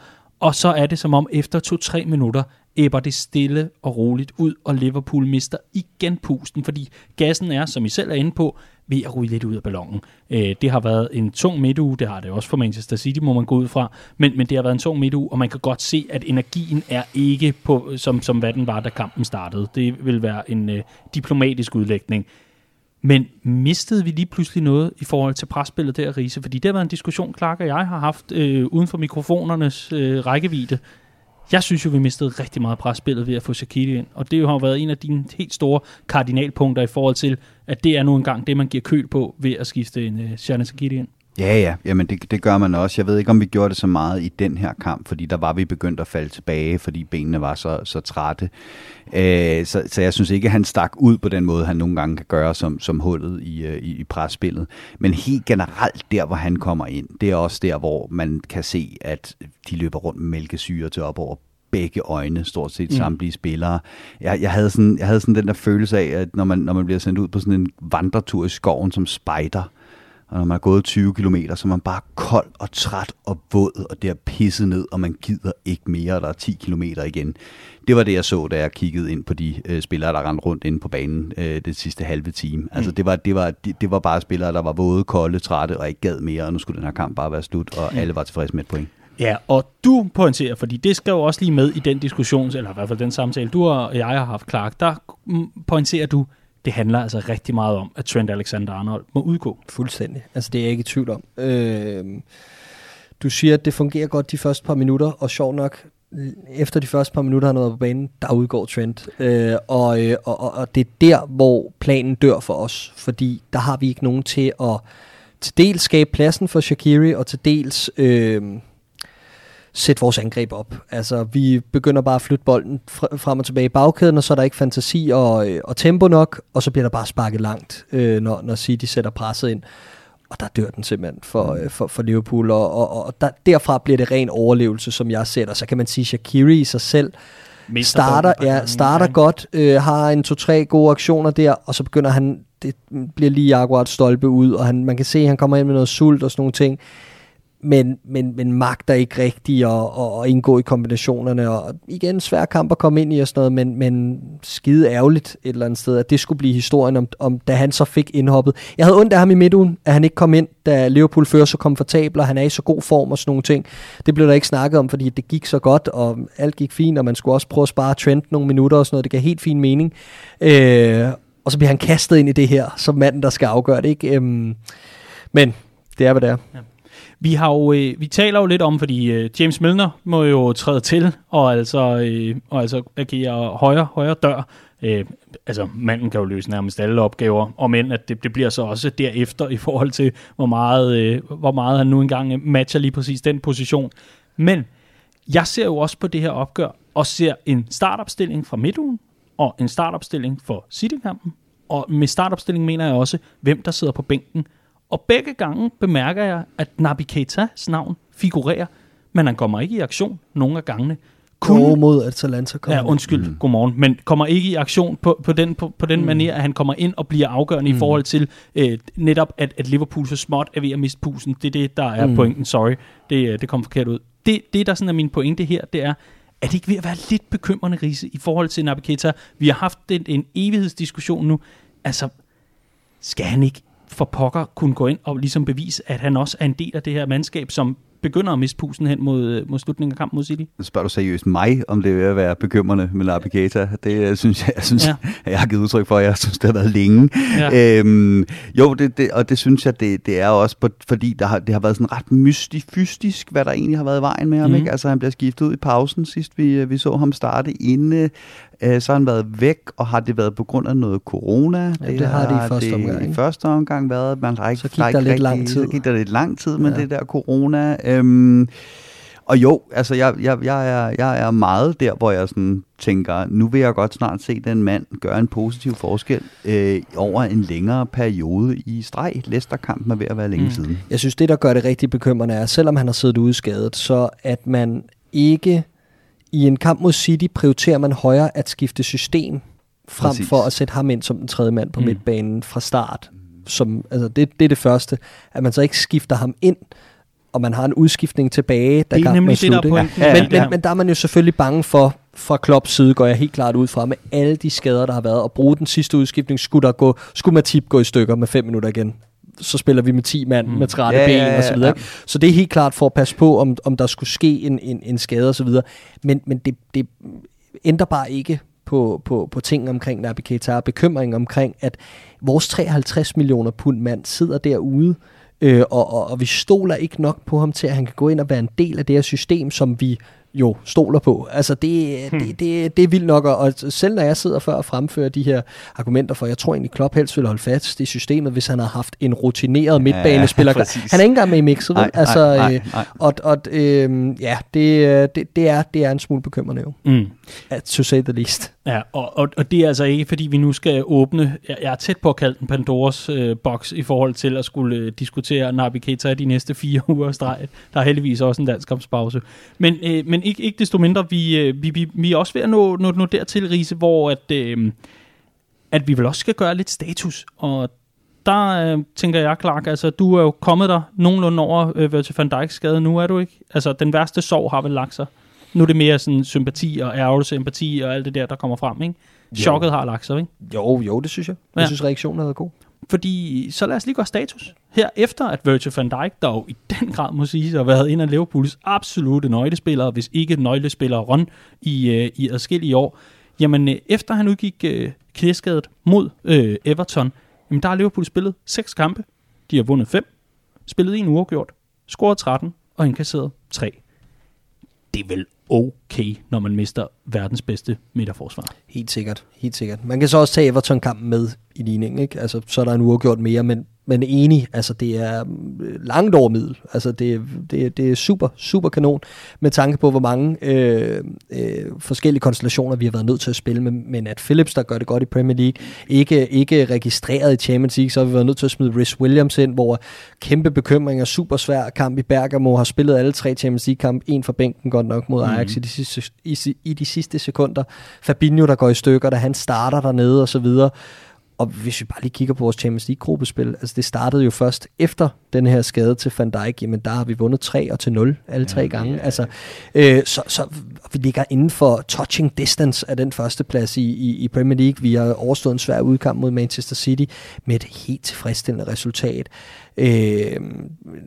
Speaker 1: og så er det som om efter to-tre minutter, æbber det stille og roligt ud, og Liverpool mister igen pusten, fordi gassen er, som I selv er inde på, ved at ryge lidt ud af ballonen. Øh, det har været en tung midtuge, det har det også for Manchester City, må man gå ud fra, men, men det har været en tung midtuge, og man kan godt se, at energien er ikke på, som, som hvad den var, da kampen startede. Det vil være en øh, diplomatisk udlægning. Men mistede vi lige pludselig noget i forhold til presspillet der, Riese? Fordi det har været en diskussion, Clark og jeg har haft øh, uden for mikrofonernes øh, rækkevidde. Jeg synes jo, vi mistede rigtig meget presspillet ved at få Shaqiri ind, og det har jo været en af dine helt store kardinalpunkter i forhold til, at det er nu engang det, man giver køl på ved at skifte en øh, Shane Shaqiri ind.
Speaker 3: Ja, ja, jamen det, det gør man også. Jeg ved ikke, om vi gjorde det så meget i den her kamp, fordi der var vi begyndt at falde tilbage, fordi benene var så, så trætte. Øh, så, så jeg synes ikke, at han stak ud på den måde, han nogle gange kan gøre som, som hullet i, øh, i, i presspillet. Men helt generelt, der hvor han kommer ind, det er også der, hvor man kan se, at de løber rundt med mælkesyre til op over begge øjne, stort set mm. samtlige spillere. Jeg, jeg, havde sådan, jeg havde sådan den der følelse af, at når man, når man bliver sendt ud på sådan en vandretur i skoven som spider, og når man er gået 20 km, så er man bare kold og træt og våd, og det er pisset ned, og man gider ikke mere, og der er 10 km igen. Det var det, jeg så, da jeg kiggede ind på de øh, spillere, der rendte rundt inde på banen øh, det sidste halve time. Altså, mm. det, var, det, var, det, det var bare spillere, der var våde, kolde, trætte og ikke gad mere, og nu skulle den her kamp bare være slut, og mm. alle var tilfredse med et point.
Speaker 1: Ja, og du pointerer, fordi det skal jo også lige med i den diskussion, eller i hvert fald den samtale, du og jeg har haft, Clark, der pointerer du, det handler altså rigtig meget om, at Trent Alexander-Arnold må udgå.
Speaker 2: Fuldstændig. Altså det er jeg ikke i tvivl om. Øh, du siger, at det fungerer godt de første par minutter, og sjov nok, efter de første par minutter, han har været på banen, der udgår Trent. Øh, og, øh, og, og, og det er der, hvor planen dør for os, fordi der har vi ikke nogen til at til dels skabe pladsen for Shakiri, og til dels... Øh, sætte vores angreb op. Altså, vi begynder bare at flytte bolden frem og tilbage i bagkæden, og så er der ikke fantasi og, øh, og tempo nok, og så bliver der bare sparket langt, øh, når, når City sætter presset ind. Og der dør den simpelthen for, mm. øh, for, for Liverpool, og, og, og der, derfra bliver det ren overlevelse, som jeg sætter. Så kan man sige, Shaqiri i sig selv starter, ja, starter godt, øh, har en to-tre gode aktioner der, og så begynder han, det bliver lige akkurat stolpe ud, og han, man kan se, at han kommer ind med noget sult og sådan nogle ting men, men, men magter ikke rigtigt at, at, indgå i kombinationerne, og igen, svær kamp at komme ind i og sådan noget, men, men skide ærgerligt et eller andet sted, at det skulle blive historien om, om da han så fik indhoppet. Jeg havde ondt af ham i midtugen, at han ikke kom ind, da Liverpool fører så komfortabel, og han er i så god form og sådan nogle ting. Det blev der ikke snakket om, fordi det gik så godt, og alt gik fint, og man skulle også prøve at spare Trent nogle minutter og sådan noget. Det gav helt fin mening. Øh, og så bliver han kastet ind i det her, som manden, der skal afgøre det. Ikke? Øhm, men det er, hvad det er. Ja.
Speaker 1: Vi, har jo, øh, vi taler jo lidt om, fordi øh, James Milner må jo træde til, og altså, øh, og altså agere højre, højre dør. Øh, altså, manden kan jo løse nærmest alle opgaver, og men at det, det bliver så også derefter i forhold til, hvor meget, øh, hvor meget han nu engang matcher lige præcis den position. Men jeg ser jo også på det her opgør, og ser en startopstilling fra midtugen, og en startopstilling for City-kampen. Og med startopstilling mener jeg også, hvem der sidder på bænken. Og begge gange bemærker jeg, at Nabi Keitas navn figurerer, men han kommer ikke i aktion nogle af gangene.
Speaker 2: Kun, mod Atalanta
Speaker 1: kommer. Ja, undskyld, mm. godmorgen. Men kommer ikke i aktion på, på den, på, på den mm. manier, at han kommer ind og bliver afgørende mm. i forhold til øh, netop, at, at Liverpool så småt er ved at miste pusen. Det er det, der er mm. pointen. Sorry, det, øh, det kom forkert ud. Det, det, der sådan er min pointe her, det er, er det ikke ved at være lidt bekymrende, Riese, i forhold til Naby Keita? Vi har haft en, en evighedsdiskussion nu. Altså, skal han ikke for pokker kunne gå ind og ligesom bevise, at han også er en del af det her mandskab, som begynder at miste pusen hen mod, øh, mod slutningen af kampen mod City.
Speaker 3: Spørger du seriøst mig, om det vil være bekymrende med Keita? Det øh, synes jeg, jeg, synes, ja. *laughs* jeg har givet udtryk for, jeg synes, det har været længe. Ja. Øhm, jo, det, det, og det synes jeg, det, det er også, på, fordi der har, det har været sådan ret mystifystisk, hvad der egentlig har været i vejen med ham. Mm. Ikke? Altså, han bliver skiftet ud i pausen sidst, vi, øh, vi så ham starte inde øh, så har han været væk, og har det været på grund af noget corona? Ja,
Speaker 2: det, det har det i første det omgang.
Speaker 3: i første omgang været. Man har ikke,
Speaker 2: så gik der, der lidt rigtig, lang tid.
Speaker 3: Så gik der lidt lang tid med ja. det der corona. Øhm, og jo, altså jeg, jeg, jeg, er, jeg er meget der, hvor jeg sådan tænker, nu vil jeg godt snart se den mand gøre en positiv forskel øh, over en længere periode i streg. Leicester-kampen er ved at være længe mm. siden.
Speaker 2: Jeg synes, det der gør det rigtig bekymrende er, selvom han har siddet ude skadet, så at man ikke i en kamp mod City prioriterer man højere at skifte system, frem Præcis. for at sætte ham ind som den tredje mand på mm. midtbanen fra start. Som, altså det, det er det første, at man så ikke skifter ham ind, og man har en udskiftning tilbage,
Speaker 1: der kan man slutte. Det, der
Speaker 2: ja. men, men, men der er man jo selvfølgelig bange for, fra Klopps side går jeg helt klart ud fra, med alle de skader, der har været, og bruge den sidste udskiftning, skulle, der gå, skulle Matip gå i stykker med fem minutter igen så spiller vi med 10 mand mm. med trætte ja, ben ja, ja, og så videre. Ja. Så det er helt klart for at passe på, om, om der skulle ske en, en, en skade og så videre. Men, men det, det ændrer bare ikke på, på, på ting omkring Naby Keita og bekymring omkring, at vores 53 millioner pund mand sidder derude, øh, og, og, og vi stoler ikke nok på ham til, at han kan gå ind og være en del af det her system, som vi jo stoler på. Altså det, hmm. det, det, det er vildt nok, og selv når jeg sidder før og fremfører de her argumenter for, jeg tror egentlig Klopp helst vil holde fast i systemet, hvis han har haft en rutineret midtbanespiller. *laughs* Ja, han er ikke engang med i mixet, nej, altså, nej, øh, nej. Og, og øh, ja, det, det, det, er, det er en smule bekymrende jo. Mm. To say the least.
Speaker 1: Ja, og, og, og det er altså ikke, fordi vi nu skal åbne, jeg, jeg er tæt på at kalde den Pandoras øh, boks i forhold til at skulle øh, diskutere Naby Keita de næste fire *laughs* uger streg. Der er heldigvis også en dansk kampspause. Men, øh, men ikke, ikke desto mindre, vi, øh, vi, vi, vi er også ved at nå, nå, nå dertil, Riese, hvor at, øh, at vi vel også skal gøre lidt status. Og der øh, tænker jeg, Clark, altså du er jo kommet der nogenlunde over øh, Virgil van Dijk's skade nu, er du ikke? Altså den værste sorg har vel lagt sig. Nu er det mere sådan sympati og ærgelse, empati og alt det der, der kommer frem, ikke? Chokket har lagt sig, ikke?
Speaker 2: Jo, jo, det synes jeg. Jeg ja. synes, reaktionen har været god.
Speaker 1: Fordi, så lad os lige gøre status. Her efter at Virgil van Dijk, der jo i den grad må sige, har været en af Liverpools absolute nøglespillere, hvis ikke nøglespillere run i, øh, i adskillige år, jamen øh, efter han udgik øh, knæskadet mod øh, Everton, jamen der har Liverpool spillet seks kampe. De har vundet fem, spillet en uafgjort, scoret 13 og indkasseret 3. Det er vel okay, når man mister verdens bedste midterforsvar.
Speaker 2: Helt sikkert, helt sikkert. Man kan så også tage Everton-kampen med i ligningen, ikke? Altså, så er der en uafgjort mere, men men enig, altså det er øh, langt over middel. Altså det, det, det er super, super kanon, med tanke på, hvor mange øh, øh, forskellige konstellationer vi har været nødt til at spille med. Men at Phillips, der gør det godt i Premier League, ikke, ikke registreret i Champions League, så har vi været nødt til at smide Rhys Williams ind, hvor kæmpe bekymringer, super svær kamp i Bergamo, har spillet alle tre Champions League-kamp, en for bænken godt nok mod Ajax mm. i, de sidste, i, i de sidste sekunder. Fabinho, der går i stykker, da han starter dernede og så videre. Og hvis vi bare lige kigger på vores Champions League-gruppespil, altså det startede jo først efter den her skade til Van Dijk, jamen der har vi vundet 3 og til 0 alle tre ja, gange. Ja. Altså, øh, så, så vi ligger inden for touching distance af den første plads i, i, i Premier League. Vi har overstået en svær udkamp mod Manchester City med et helt tilfredsstillende resultat øh,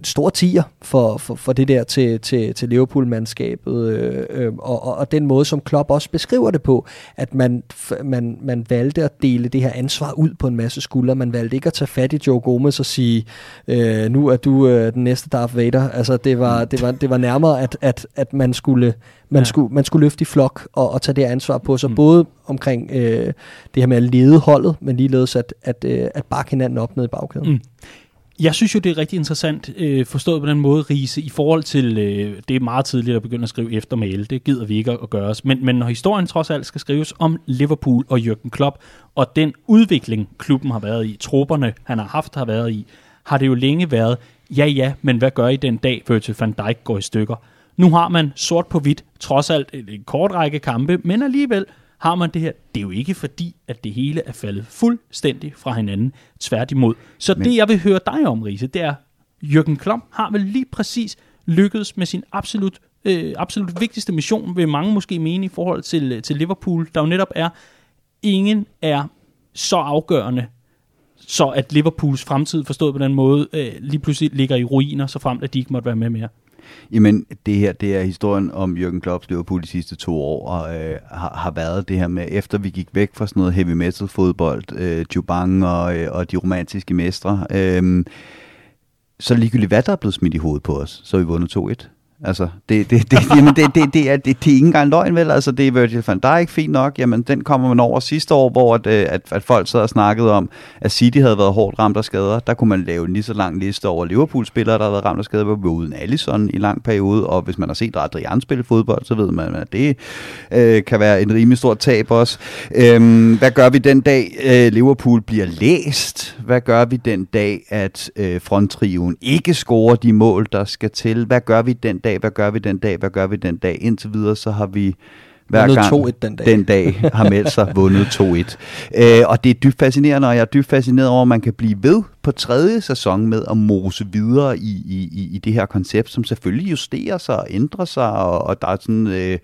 Speaker 2: stor tiger for, for, for det der til, til, til Liverpool-mandskabet, øh, øh, og, og, og den måde, som Klopp også beskriver det på, at man, man, man valgte at dele det her ansvar ud på en masse skuldre. Man valgte ikke at tage fat i Joe Gomez og sige, øh, nu er du øh, den næste Darth Vader. Altså, det var, det var, det var nærmere, at, at, at man skulle man, ja. skulle, man skulle løfte i flok og, og tage det ansvar på sig, mm. både omkring øh, det her med at lede holdet, men ligeledes at, at, øh, at bakke hinanden op ned i bagkæden. Mm.
Speaker 1: Jeg synes jo, det er rigtig interessant øh, forstået på den måde, Riese, i forhold til, øh, det er meget tidligt at begynde at skrive efter mail, det gider vi ikke at, gøre os, men, men når historien trods alt skal skrives om Liverpool og Jürgen Klopp, og den udvikling, klubben har været i, trupperne, han har haft, har været i, har det jo længe været, ja ja, men hvad gør I den dag, Virgil van Dijk går i stykker? Nu har man sort på hvidt, trods alt en kort række kampe, men alligevel har man det her. Det er jo ikke fordi, at det hele er faldet fuldstændig fra hinanden. Tværtimod. Så Men... det, jeg vil høre dig om, Riese, det er, Jürgen Klopp har vel lige præcis lykkedes med sin absolut øh, absolut vigtigste mission, vil mange måske mene i forhold til, til Liverpool, der jo netop er, ingen er så afgørende, så at Liverpools fremtid, forstået på den måde, øh, lige pludselig ligger i ruiner, så frem at de ikke måtte være med mere.
Speaker 3: Jamen, det her, det er historien om Jürgen Klopps Liverpool de sidste to år, og øh, har, har været det her med, efter vi gik væk fra sådan noget heavy metal fodbold, øh, Jubang og, øh, og de romantiske mestre, øh, så ligegyldigt hvad der er blevet smidt i hovedet på os, så har vi vundet 2-1. Altså, det, det, det, *laughs* jamen, det, det, det, er, det, det er ikke engang løgn, vel? Altså, det er Virgil van Dijk fint nok. Jamen, den kommer man over sidste år, hvor at, øh, at, at folk sad og snakkede om, at City havde været hårdt ramt af skader. Der kunne man lave en lige så lang liste over Liverpool-spillere, der havde været ramt af skader. hvor uden Allison i lang periode, og hvis man har set Adrian spille fodbold, så ved man, at det øh, kan være en rimelig stor tab også. Øhm, hvad gør vi den dag, øh, Liverpool bliver læst? Hvad gør vi den dag, at øh, fronttriven ikke scorer de mål, der skal til? Hvad gør vi den dag, hvad gør vi den dag, hvad gør vi den dag? Indtil videre, så har vi hver gang
Speaker 2: 2-1 den dag.
Speaker 3: den dag har meldt sig vundet 2-1. Øh, og det er dybt fascinerende, og jeg er dybt fascineret over, at man kan blive ved på tredje sæson med at mose videre i, i, i, i det her koncept, som selvfølgelig justerer sig og ændrer sig, og, og der er sådan... Øh,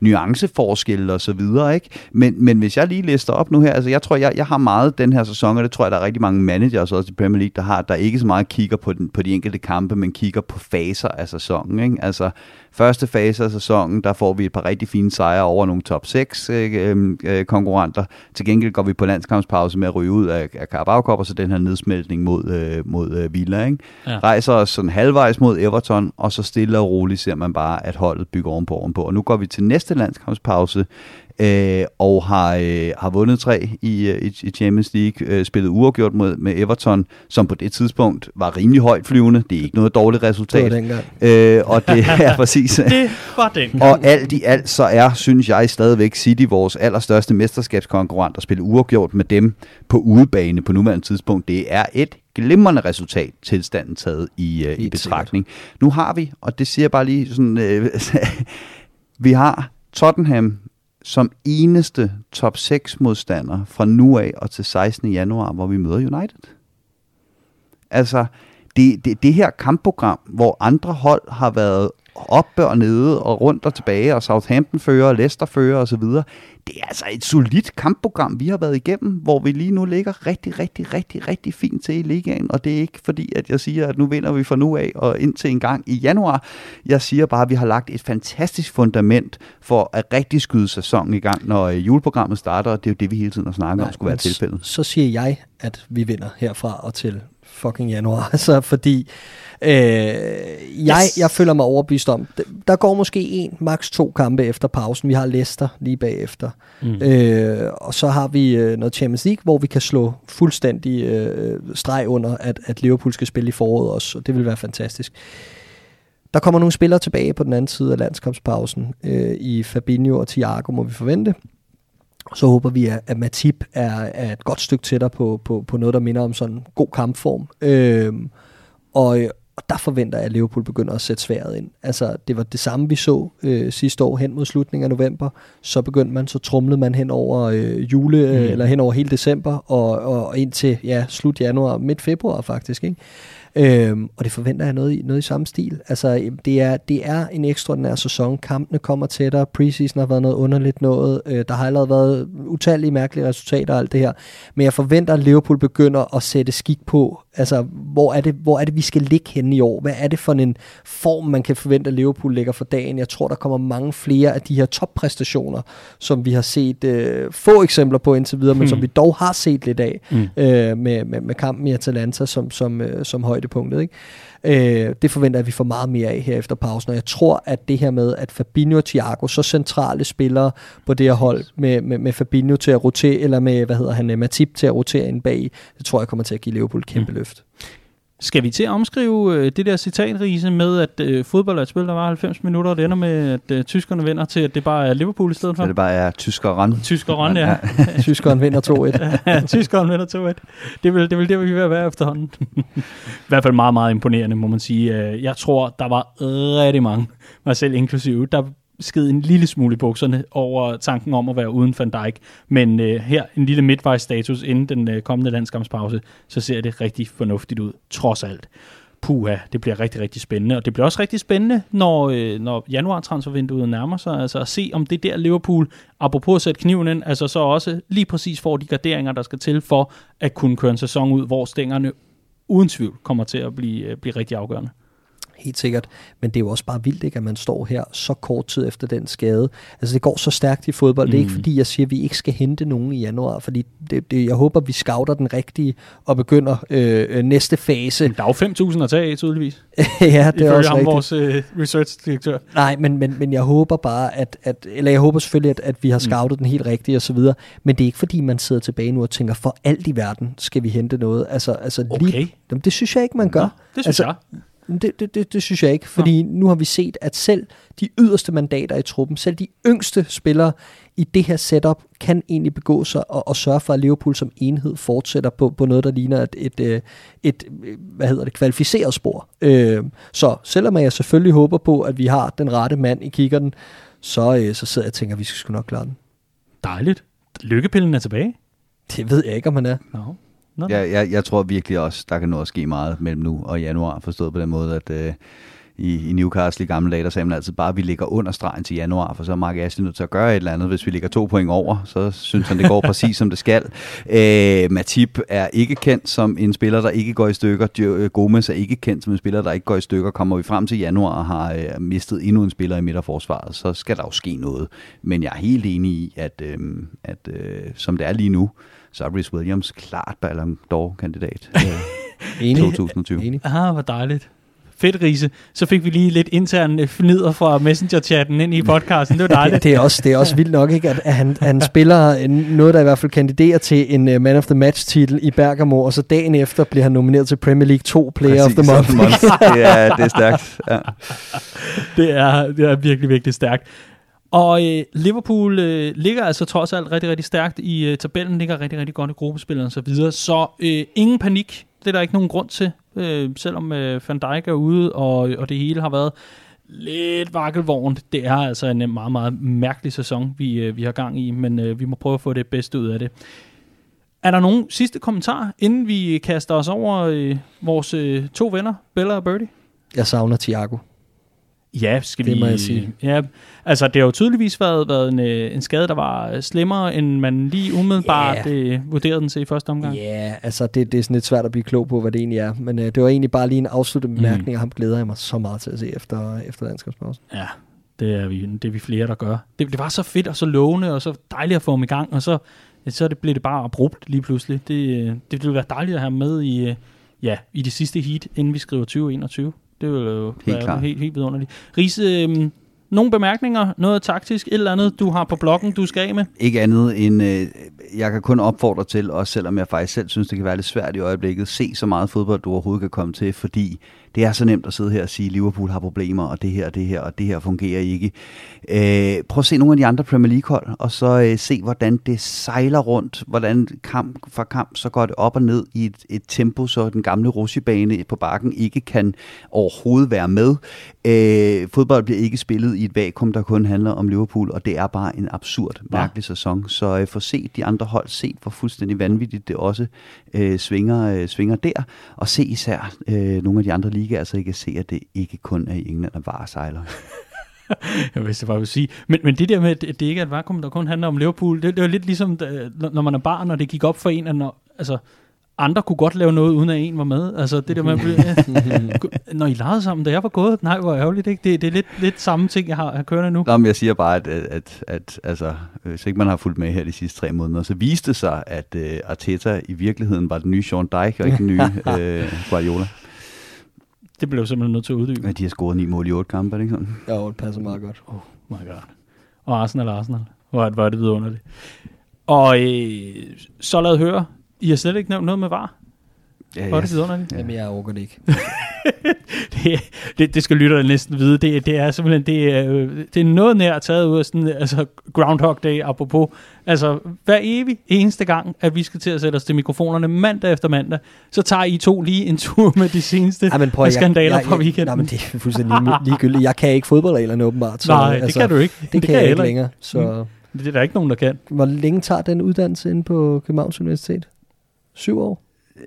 Speaker 3: nuanceforskelle og så videre, ikke? Men, men hvis jeg lige lister op nu her, altså jeg tror, jeg, jeg har meget den her sæson, og det tror jeg, der er rigtig mange managers også i Premier League, der har, der ikke så meget kigger på, den, på de enkelte kampe, men kigger på faser af sæsonen, ikke? Altså første fase af sæsonen, der får vi et par rigtig fine sejre over nogle top 6 øh, øh, konkurrenter. Til gengæld går vi på landskampspause med at ryge ud af, af Carabao Cup, og så den her nedsmeltning mod, øh, mod øh, Villa, ikke?
Speaker 1: Ja.
Speaker 3: Rejser os sådan halvvejs mod Everton, og så stille og roligt ser man bare, at holdet bygger ovenpå ovenpå. Og nu går vi til næste landskampspause, øh, og har, øh, har vundet tre i, øh, i, i Champions League, øh, spillet uafgjort mod, med Everton, som på det tidspunkt var rimelig højt flyvende. Det er ikke noget dårligt
Speaker 2: Det var
Speaker 3: resultat. Øh, og det *laughs* er præcis.
Speaker 1: Det var den.
Speaker 3: Og alt i alt, så er, synes jeg stadigvæk, City vores allerstørste mesterskabskonkurrent at spille uafgjort med dem på udebane på nuværende tidspunkt. Det er et glimrende resultat, tilstanden taget i, uh, i betragtning. Nu har vi, og det siger jeg bare lige sådan, øh, *laughs* vi har Tottenham som eneste top 6 modstander fra nu af og til 16. januar, hvor vi møder United. Altså, det, det, det her kampprogram, hvor andre hold har været oppe og nede og rundt og tilbage, og Southampton fører, Leicester fører osv., det er altså et solidt kampprogram, vi har været igennem, hvor vi lige nu ligger rigtig, rigtig, rigtig, rigtig fint til i ligaen, og det er ikke fordi, at jeg siger, at nu vinder vi fra nu af og indtil en gang i januar. Jeg siger bare, at vi har lagt et fantastisk fundament for at rigtig skyde sæsonen i gang, når øh, juleprogrammet starter, og det er jo det, vi hele tiden har snakket om, skulle være tilfældet.
Speaker 2: Så siger jeg, at vi vinder herfra og til fucking januar. *laughs* Altså, fordi øh, jeg,
Speaker 1: Yes.
Speaker 2: jeg føler mig overbevist om, der går måske en, maks to kampe efter pausen. Vi har Leicester lige bagefter. Mm. Øh, og så har vi øh, noget Champions League, hvor vi kan slå fuldstændig øh, streg under, at, at Liverpool skal spille i foråret også. Og det vil være fantastisk. Der kommer nogle spillere tilbage på den anden side af landskampspausen. Øh, I Fabinho og Thiago må vi forvente. Så håber vi, at, at Matip er, er et godt stykke tættere på, på, på noget, der minder om sådan en god kampform. Øhm, og, øh, og der forventer jeg, at Liverpool begynder at sætte sværet ind. Altså, det var det samme, vi så øh, sidste år hen mod slutningen af november. Så begyndte man, så trumlede man hen over øh, jule, øh,
Speaker 1: Mm.
Speaker 2: eller hen over hele december, og, og ind til ja, slut januar, midt februar faktisk, ikke? Øhm, og det forventer jeg noget i, noget i samme stil. Altså, øhm, det er, det er en ekstraordinær sæson. Kampene kommer tættere. Preseason har været noget underligt noget. Øh, der har allerede været utallige mærkelige resultater og alt det her. Men jeg forventer, at Liverpool begynder at sætte skik på. Altså, hvor er det, hvor er det vi skal ligge henne i år? Hvad er det for en form, man kan forvente, at Liverpool lægger for dagen? Jeg tror, der kommer mange flere af de her toppræstationer, som vi har set øh, få eksempler på indtil videre, men
Speaker 1: Hmm.
Speaker 2: som vi dog har set lidt af
Speaker 1: Mm.
Speaker 2: øh, med, med, med kampen i Atalanta som, som, øh, som højdepunktet. Ikke? Øh, det forventer jeg, at vi får meget mere af her efter pausen, og jeg tror, at det her med, at Fabinho og Thiago, så centrale spillere på det her hold, med, med, med Fabinho til at rotere, eller med, hvad hedder han, øh, Matip til at rotere ind bag, det tror jeg kommer til at give Liverpool et kæmpe løft.
Speaker 1: Skal vi til at omskrive øh, det der citat, Riese, med, at øh, fodbold er et spil, der var 90 minutter, og det ender med, at øh, tyskerne vinder til, at det bare er Liverpool i stedet
Speaker 3: Så
Speaker 1: for?
Speaker 3: det bare er *laughs* tyskeren.
Speaker 1: Tyskeren, *laughs* ja.
Speaker 2: Tyskeren vinder 2-1.
Speaker 1: ja, tyskeren vinder 2-1. Det vil, det vil det, vi er ved at være efterhånden. *laughs* I hvert fald meget, meget imponerende, må man sige. Øh, Jeg tror, der var rigtig mange, mig selv inklusive, der sked en lille smule i bukserne over tanken om at være uden Van Dijk. Men øh, her en lille midtvejsstatus inden den øh, kommende landskampspause, så ser det rigtig fornuftigt ud, trods alt. puha, det bliver rigtig, rigtig spændende. Og det bliver også rigtig spændende, når, øh, når januar-transfervinduet nærmer sig, altså at se, om det der Liverpool, apropos at sætte kniven ind, altså så også lige præcis får de garderinger, der skal til for at kunne køre en sæson ud, hvor stængerne uden tvivl kommer til at blive, øh, blive rigtig afgørende.
Speaker 2: Helt sikkert. Men det er jo også bare vildt, ikke, at man står her så kort tid efter den skade. Altså det går så stærkt i fodbold. Mm. Det er ikke fordi, jeg siger, at vi ikke skal hente nogen i januar, fordi det, det, jeg håber, vi scouter den rigtige og begynder øh, øh næste fase.
Speaker 1: Men der er jo 5.000 at tage af, tydeligvis. *laughs*
Speaker 2: ja, det er også
Speaker 1: ham,
Speaker 2: rigtigt.
Speaker 1: vores øh, research-direktør.
Speaker 2: Nej, men, men, men jeg håber bare, at, at eller jeg håber selvfølgelig, at, at vi har scoutet mm. den helt rigtigt og så videre, men det er ikke fordi, man sidder tilbage nu og tænker, for alt i verden skal vi hente noget. Altså, altså
Speaker 1: Okay.
Speaker 2: lige, jamen, det synes jeg ikke, man gør.
Speaker 1: Nå, det synes
Speaker 2: altså,
Speaker 1: jeg.
Speaker 2: Det, det, det, det synes jeg ikke, fordi nu har vi set, at selv de yderste mandater i truppen, selv de yngste spillere i det her setup, kan egentlig begå sig og, og sørge for, at Liverpool som enhed fortsætter på, på noget, der ligner et, et, et, et hvad hedder det, kvalificeret spor. Øh, så selvom jeg selvfølgelig håber på, at vi har den rette mand i kikkerten, så, øh, så sidder jeg og tænker, at vi skal sgu nok klare den.
Speaker 1: Dejligt. Lykkepillen er tilbage.
Speaker 2: Det ved jeg ikke, om man er.
Speaker 1: Nå. Nå,
Speaker 3: Ja, jeg, jeg tror virkelig også, der kan nå at ske meget mellem nu og januar, forstået på den måde, at øh, i, i Newcastle i gamle dage, der sagde man altid bare, at vi ligger under stregen til januar, for så er Mark Ashley nødt til at gøre et eller andet. Hvis vi ligger to point over, så synes han, det går *laughs* præcis som det skal. Øh, Matip er ikke kendt som en spiller, der ikke går i stykker. Øh, Gomez er ikke kendt som en spiller, der ikke går i stykker. Kommer vi frem til januar og har øh, mistet endnu en spiller i midterforsvaret, så skal der jo ske noget. Men jeg er helt enig i, at, øh, at øh, som det er lige nu, så er Rhys Williams klart Ballon d'Or-kandidat *laughs* øh,
Speaker 2: Enig.
Speaker 3: 2020.
Speaker 2: Enig.
Speaker 1: Ah, hvor dejligt. Fedt, Riese. Så fik vi lige lidt intern øh, fnider fra Messenger-chatten ind i podcasten. Det var *laughs* dejligt.
Speaker 2: Det er også, det er også vildt nok, ikke, at, at han, han spiller en, noget, der i hvert fald kandiderer til en uh, Man of the Match-titel i Bergamo, og så dagen efter bliver han nomineret til Premier League 2 Player of the
Speaker 3: Præcis,
Speaker 2: Month.
Speaker 3: det, er, det er stærkt. *laughs* Ja.
Speaker 1: det, er, det er virkelig, virkelig stærkt. Og øh, Liverpool øh, ligger altså trods alt rigtig, rigtig stærkt i øh, tabellen, ligger rigtig, rigtig godt i gruppespillet og så videre. Så øh, ingen panik, det er der ikke nogen grund til, øh, selvom øh, Van Dijk er ude, og, og det hele har været lidt vakkelvognt. Det er altså en øh, meget, meget mærkelig sæson, vi, øh, vi har gang i, men øh, vi må prøve at få det bedste ud af det. Er der nogen sidste kommentar, inden vi kaster os over øh, vores øh, to venner, Bella og Birdie?
Speaker 2: Jeg savner Thiago.
Speaker 1: Ja, skal
Speaker 2: Det
Speaker 1: vi...
Speaker 2: må jeg sige.
Speaker 1: Ja, altså det har jo tydeligvis været, været en, øh, en skade, der var øh, slemmere, end man lige umiddelbart yeah. øh, vurderede den til i første omgang.
Speaker 2: Ja, yeah, altså det, det er sådan lidt svært at blive klog på, hvad det egentlig er. Men uh, det var egentlig bare lige en afsluttende bemærkning, og ham glæder jeg mig så meget til at se efter, efter landskabspausen.
Speaker 1: Ja, det er, vi, det er vi flere, der gør. Det, det var så fedt og så lovende, og så dejligt at få ham i gang, og så, så det blev det bare abrupt lige pludselig. Det, øh, det ville være dejligt at have med i, øh, ja, i det sidste heat, inden vi skriver 2021. Det ville jo
Speaker 3: Helt
Speaker 1: være
Speaker 3: klart.
Speaker 1: helt, helt vidunderligt. Riese, øh, nogle bemærkninger, noget taktisk, et eller andet, du har på bloggen, du skal af med?
Speaker 3: Ikke andet end, øh, jeg kan kun opfordre til, også selvom jeg faktisk selv synes, det kan være lidt svært i øjeblikket, se så meget fodbold, du overhovedet kan komme til, fordi det er så nemt at sidde her og sige, at Liverpool har problemer, og det her, og det her, og det her fungerer ikke. Øh, prøv at se nogle af de andre Premier League-hold, og så øh, se, hvordan det sejler rundt, hvordan kamp for kamp, så går det op og ned i et, et tempo, så den gamle rushibane på bakken ikke kan overhovedet være med. Øh, fodbold bliver ikke spillet i et vakuum, der kun handler om Liverpool, og det er bare en absurd, mærkelig sæson. Så øh, få set de andre hold, se hvor fuldstændig vanvittigt det også øh, svinger, øh, svinger der, og se især øh, nogle af de andre ligaer, så I kan se, at det ikke kun er i England, der bare sejler. *laughs*
Speaker 1: Jeg vidste, jeg ville sige. Men, men det der med, at det ikke er et vakuum, der kun handler om Liverpool, det, det var lidt ligesom, da, når man er barn, og det gik op for en, at når, altså, andre kunne godt lave noget, uden at en var med. Altså det der med, at *laughs* når I legede sammen, da jeg var gået, nej, hvor ærgerligt, ikke? Det, det er lidt, lidt samme ting, jeg har, har kørende nu.
Speaker 3: Nå, men jeg siger bare, at, at, at, at altså, hvis ikke man har fulgt med her de sidste tre måneder, så viste det sig, at uh, Arteta i virkeligheden var den nye Sean Dyche, og ikke den nye uh, *laughs* Guardiola.
Speaker 1: Det blev simpelthen nødt til at uddybe.
Speaker 3: Men de har scoret ni mål i otte kampe, er det ikke sådan?
Speaker 2: Ja, det passer meget godt.
Speaker 1: Oh my god. Og Arsenal, Arsenal. Hvor er det, hvor er det vidunderligt. Og øh, så lad høre, I har slet ikke nævnt noget med var.
Speaker 3: Ja,
Speaker 1: Hvor er det vidunderligt.
Speaker 2: Jamen, jeg overgår det ikke. *laughs*
Speaker 1: det, det, det skal lytterne næsten vide. Det, det er simpelthen det er, øh, det er noget nær taget ud af sådan, altså Groundhog Day apropos. Altså hver evig eneste gang, at vi skal til at sætte os til mikrofonerne mandag efter mandag, så tager I to lige en tur med de seneste
Speaker 2: Ej, men prøv,
Speaker 1: skandaler
Speaker 2: jeg,
Speaker 1: fra
Speaker 2: jeg,
Speaker 1: weekenden.
Speaker 2: Nej, men det er fuldstændig lige- ligegyldigt. Jeg kan ikke fodboldreglerne åbenbart. Så,
Speaker 1: Nej, det kan du ikke.
Speaker 2: Det, det kan jeg,
Speaker 1: jeg
Speaker 2: ikke længere. Så
Speaker 1: Det er der ikke nogen, der kan.
Speaker 2: hvor længe tager den uddannelse inde på Københavns Universitet? Syv år?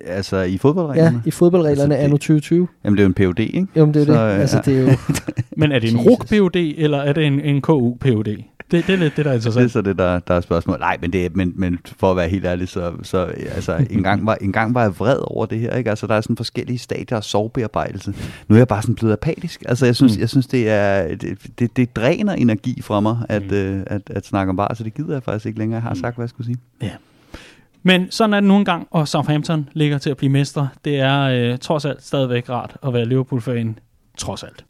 Speaker 3: Altså i fodboldreglerne?
Speaker 2: Ja, i fodboldreglerne
Speaker 3: Altså,
Speaker 2: anno
Speaker 3: det-
Speaker 2: 2020.
Speaker 3: Jamen det er jo en PhD, ikke?
Speaker 2: Jo, men det er
Speaker 3: Så,
Speaker 2: det. Altså,
Speaker 3: ja.
Speaker 2: det er jo... *laughs*
Speaker 1: Men er det en
Speaker 2: Jesus.
Speaker 1: RUK-PUD, eller er det en, en KU-PUD? Det, det er lidt det, der er
Speaker 3: Så det er
Speaker 1: interessant.
Speaker 3: så det, der, der er spørgsmål. Nej, men, det, er- men, men for at være helt ærlig, så, så altså, en, gang var, en gang var jeg vred over det her. Ikke? Altså, der er sådan forskellige stadier af sovebearbejdelse. Nu er jeg bare sådan blevet apatisk. Altså, jeg synes,
Speaker 1: Mm.
Speaker 3: mm. jeg synes det, er, det, det, det dræner energi fra mig, at,
Speaker 1: Mm.
Speaker 3: mm. øh, at, at snakke om bare, så det gider jeg faktisk ikke længere. Jeg har sagt, hvad jeg skulle sige.
Speaker 1: Men sådan er det nu engang, og Southampton ligger til at blive mestre. Det er øh, trods alt stadigvæk rart at være Liverpool-fan. Trods alt.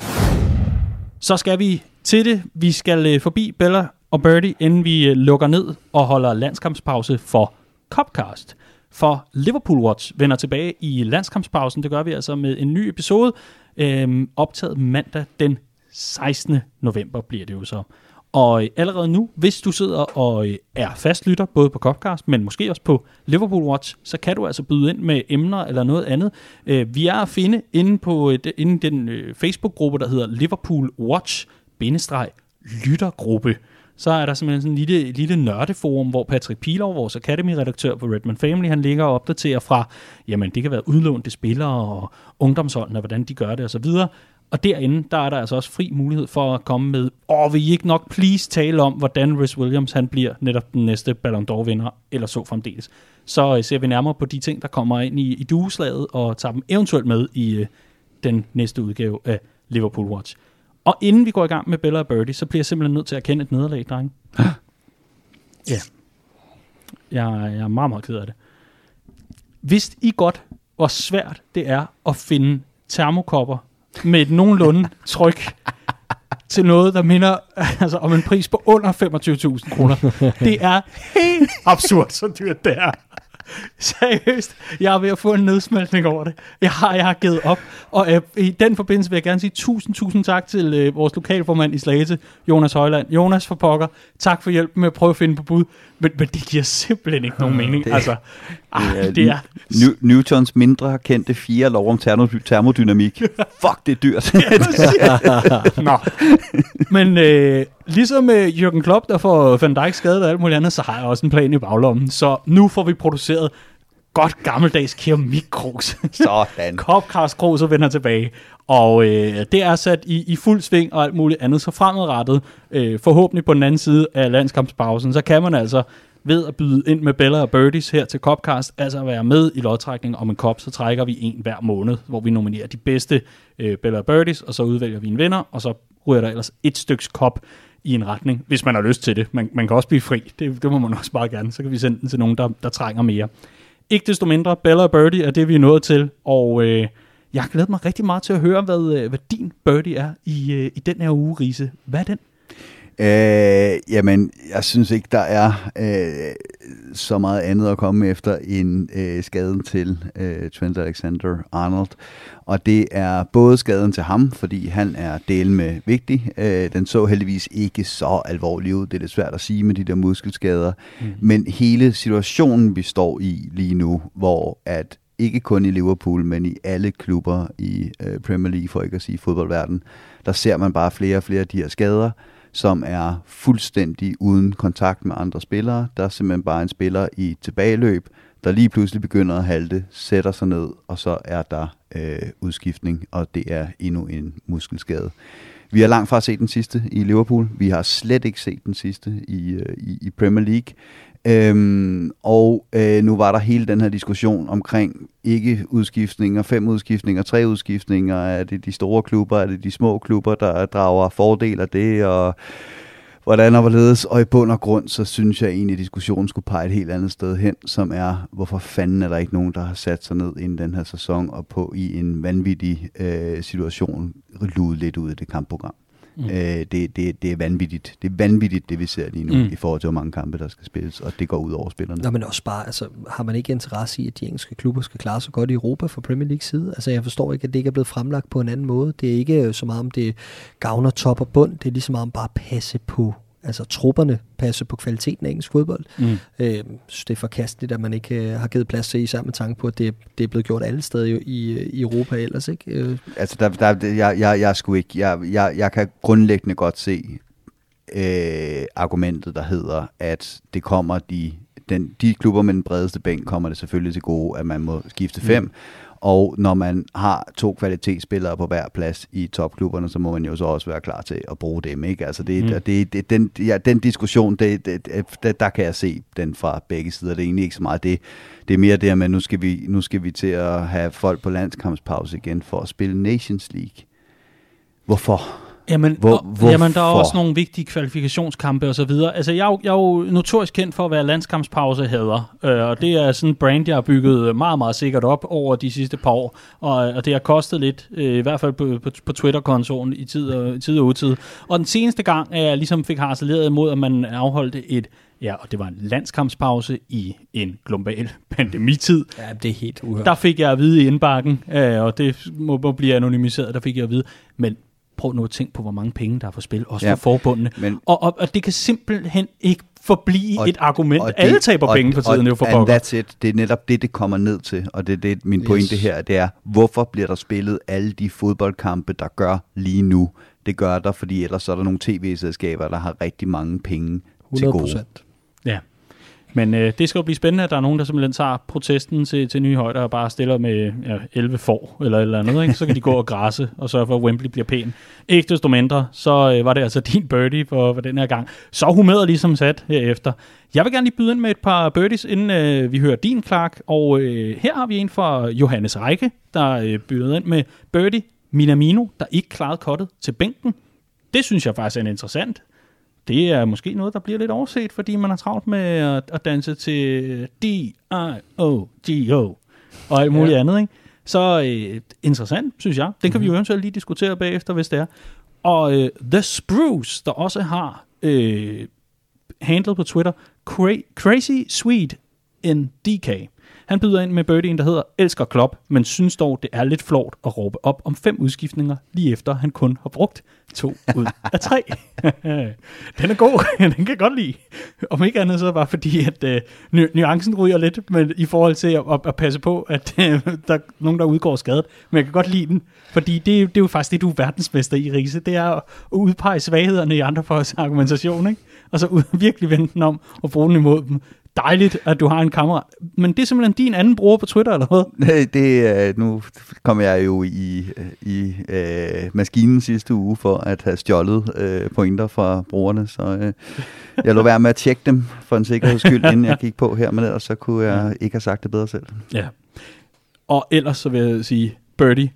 Speaker 1: Så skal vi til det. Vi skal øh, forbi Bella og Birdie, inden vi øh, lukker ned og holder landskampspause for Copcast. For Liverpool Watch vender tilbage i landskampspausen. Det gør vi altså med en ny episode, øh, optaget mandag den 16. november bliver det jo så. Og allerede nu, hvis du sidder og øh, er fastlytter, både på Copcast, men måske også på Liverpool Watch, så kan du altså byde ind med emner eller noget andet. Øh, vi er at finde inde på øh, inde den Facebook-gruppe, der hedder Liverpool Watch lyttergruppe. Så er der simpelthen sådan en lille, lille nørdeforum, hvor Patrick Pilov, vores Academy-redaktør på Redman Family, han ligger og opdaterer fra, jamen det kan være udlånte spillere og ungdomsholdene, og hvordan de gør det osv. Og derinde, der er der altså også fri mulighed for at komme med, åh, vil I ikke nok please tale om, hvordan Rhys Williams han bliver netop den næste Ballon d'Or-vinder, eller så fremdeles. Så øh, ser vi nærmere på de ting, der kommer ind i, i dueslaget, og tager dem eventuelt med i øh, den næste udgave af Liverpool Watch. Og inden vi går i gang med Bella og Birdie, så bliver jeg simpelthen nødt til at erkende et nederlag, dreng. Ja. Jeg, jeg er meget, meget ked af det. Vidste I godt, hvor svært det er at finde termokopper med et nogenlunde tryk til noget, der minder altså, om en pris på under 25.000 kroner. Det er helt absurd, så dyrt det er. *laughs* Seriøst, jeg er ved at få en nedsmeltning over det. Jeg har, jeg har givet op. Og øh, i den forbindelse vil jeg gerne sige tusind, tusind tak til øh, vores lokalformand i Slagelse, Jonas Højland. Jonas for pokker, tak for hjælpen med at prøve at finde på bud. Men, men det giver simpelthen ikke nogen mening.
Speaker 3: Det-
Speaker 1: altså, ah,
Speaker 3: Det er,
Speaker 1: det er
Speaker 3: New- Newtons mindre kendte fire lov om termo- termodynamik. *laughs* Fuck, det er dyrt.
Speaker 1: Nå. Men øh, ligesom øh, Jürgen Klopp, der får Van Dijk skadet og alt muligt andet, så har jeg også en plan i baglommen. Så nu får vi produceret godt gammeldags keramikkrus.
Speaker 3: Sådan. *laughs*
Speaker 1: Copcast Kruse vender tilbage. Og øh, det er sat i, i fuld sving og alt muligt andet. Så fremadrettet, øh, forhåbentlig på den anden side af landskampspausen, så kan man altså ved at byde ind med Bella og Birdies her til Copcast, altså være med i lodtrækningen om en kop, så trækker vi en hver måned, hvor vi nominerer de bedste øh, Bella og Birdies, og så udvælger vi en vinder, og så ryger der ellers et styks kop i en retning, hvis man har lyst til det. Man, man kan også blive fri, det, det må man også bare gerne, så kan vi sende den til nogen, der, der trænger mere. Ikke desto mindre, Bella og Birdie er det, vi er nået til, og øh, jeg glæder mig rigtig meget til at høre, hvad, øh, hvad din Birdie er i, øh, i den her uge, Riese. Hvad er den?
Speaker 3: Øh, jamen, jeg synes ikke, der er øh, så meget andet at komme efter end øh, skaden til øh, Trent Alexander-Arnold. Og det er både skaden til ham, fordi han er del med vigtig. Øh, den så heldigvis ikke så alvorlig ud. Det er lidt svært at sige med de der muskelskader. Mm. Men hele situationen, vi står i lige nu, hvor at ikke kun i Liverpool, men i alle klubber i øh, Premier League, for ikke at sige fodboldverden, der ser man bare flere og flere af de her skader, som er fuldstændig uden kontakt med andre spillere. Der er simpelthen bare en spiller i tilbageløb, der lige pludselig begynder at halte, sætter sig ned, og så er der øh, udskiftning, og det er endnu en muskelskade. Vi har langt fra set den sidste i Liverpool. Vi har slet ikke set den sidste i, øh, i, i Premier League. Øhm, og øh, nu var der hele den her diskussion omkring ikke udskiftninger, fem udskiftninger, tre udskiftninger. Er det de store klubber, er det de små klubber, der drager fordel af det, og hvordan og hvorledes. Og i bund og grund, så synes jeg egentlig, at diskussionen skulle pege et helt andet sted hen, som er, hvorfor fanden er der ikke nogen, der har sat sig ned inden den her sæson, og på i en vanvittig øh, situation lude lidt ud af det kampprogram. Mm. Øh, det, det, det er vanvittigt. Det er vanvittigt, det vi ser lige nu,
Speaker 1: Mm.
Speaker 3: i forhold til, hvor mange kampe, der skal spilles, og det går ud over spillerne.
Speaker 2: Nå, men også bare, altså, har man ikke interesse i, at de engelske klubber skal klare sig godt i Europa fra Premier League side? Altså, jeg forstår ikke, at det ikke er blevet fremlagt på en anden måde. Det er ikke så meget om det gavner top og bund. Det er lige så meget om bare at passe på altså trupperne, passe på kvaliteten af engelsk fodbold.
Speaker 1: Mm.
Speaker 2: Øh, jeg synes, det er forkasteligt, at man ikke øh, har givet plads til, især med tanke på, at det, det er blevet gjort alle steder i, i, i Europa ellers. Ikke? Øh,
Speaker 3: Altså, der, der, jeg, jeg, jeg, skulle ikke, jeg, jeg, jeg kan grundlæggende godt se øh, argumentet, der hedder, at det kommer de, den, de klubber med den bredeste bænk kommer det selvfølgelig til gode, at man må skifte fem. Mm. Og når man har to kvalitetsspillere på hver plads i topklubberne, så må man jo så også være klar til at bruge dem. Ikke? Altså det, mm. det, det, den, ja, den diskussion, det, det, det, der kan jeg se den fra begge sider. Det er egentlig ikke så meget det. Det er mere det, at nu skal, vi, nu skal vi til at have folk på landskampspause igen for at spille Nations League. Hvorfor?
Speaker 1: Jamen, hvor, og, jamen, der er også nogle vigtige kvalifikationskampe og så videre. Altså, jeg er, jo, jeg er jo notorisk kendt for at være landskampspausehader, øh, og det er sådan en brand, jeg har bygget meget, meget sikkert op over de sidste par år, og, og det har kostet lidt, øh, i hvert fald på, på, på Twitter-kontoen i tid og, i tid og utid. Og den seneste gang, at jeg ligesom fik harceleret imod, at man afholdte et Ja, og det var en landskampspause i en global pandemitid.
Speaker 2: Ja, det er helt uhørt.
Speaker 1: Der fik jeg at vide i indbakken, øh, og det må, må blive anonymiseret, der fik jeg at vide. Men prøv nu at tænke på, hvor mange penge der er for spil, også ja, for forbundene. Men, og, og, og det kan simpelthen ikke forblive og, et argument. Og det, Alle taber og, penge for tiden, og, jo for
Speaker 3: pokker. that's it. Det er netop det, det kommer ned til. Og det er det, min yes. pointe her, det er, hvorfor bliver der spillet alle de fodboldkampe, der gør lige nu? Det gør der, fordi ellers så er der nogle tv-selskaber, der har rigtig mange penge 100%. til gode.
Speaker 1: Men øh, det skal jo blive spændende, at der er nogen, der simpelthen tager protesten til, til nye højder og bare stiller med ja, 11 får eller eller andet. Ikke? Så kan de gå og græsse og sørge for, at Wembley bliver pæn. Ikke desto mindre, så øh, var det altså din birdie for, for den her gang. Så humøret ligesom sat herefter. Jeg vil gerne lige byde ind med et par birdies, inden øh, vi hører din, Clark. Og øh, her har vi en fra Johannes Reike, der øh, byder ind med birdie Minamino, der ikke klarede kottet til bænken. Det synes jeg faktisk er en interessant det er måske noget, der bliver lidt overset, fordi man har travlt med at, at danse til D-I-O-G-O og alt muligt ja. andet. Ikke? Så øh, interessant, synes jeg. Den kan mm-hmm. vi jo mhm. eventuelt lige diskutere bagefter, hvis det er. Og øh, The Spruce, der også har øh, handlet på Twitter, Cra- Crazy Sweet in DK. Han byder ind med birdien, der hedder Elsker Klopp, men synes dog, det er lidt flot at råbe op om fem udskiftninger, lige efter han kun har brugt to ud af tre. *laughs* den er god, *laughs* den kan jeg godt lide. Om ikke andet så bare fordi, at øh, nu- nuancen ryger lidt men i forhold til at, at, at passe på, at øh, der er nogen, der udgår skadet. Men jeg kan godt lide den, fordi det, det er jo faktisk det, du er verdensmester i, Riese. Det er at udpege svaghederne i andre folks argumentation, ikke? og så virkelig vende den om og bruge den imod dem dejligt, at du har en kammerat. Men det er simpelthen din anden bror på Twitter, eller hvad?
Speaker 3: Nej, det, nu kom jeg jo i, i uh, maskinen sidste uge for at have stjålet uh, pointer fra brugerne, så uh, jeg lå være med at tjekke dem for en sikkerheds skyld, inden jeg gik på her, men ellers så kunne jeg ikke have sagt det bedre selv.
Speaker 1: Ja. Og ellers så vil jeg sige, Birdie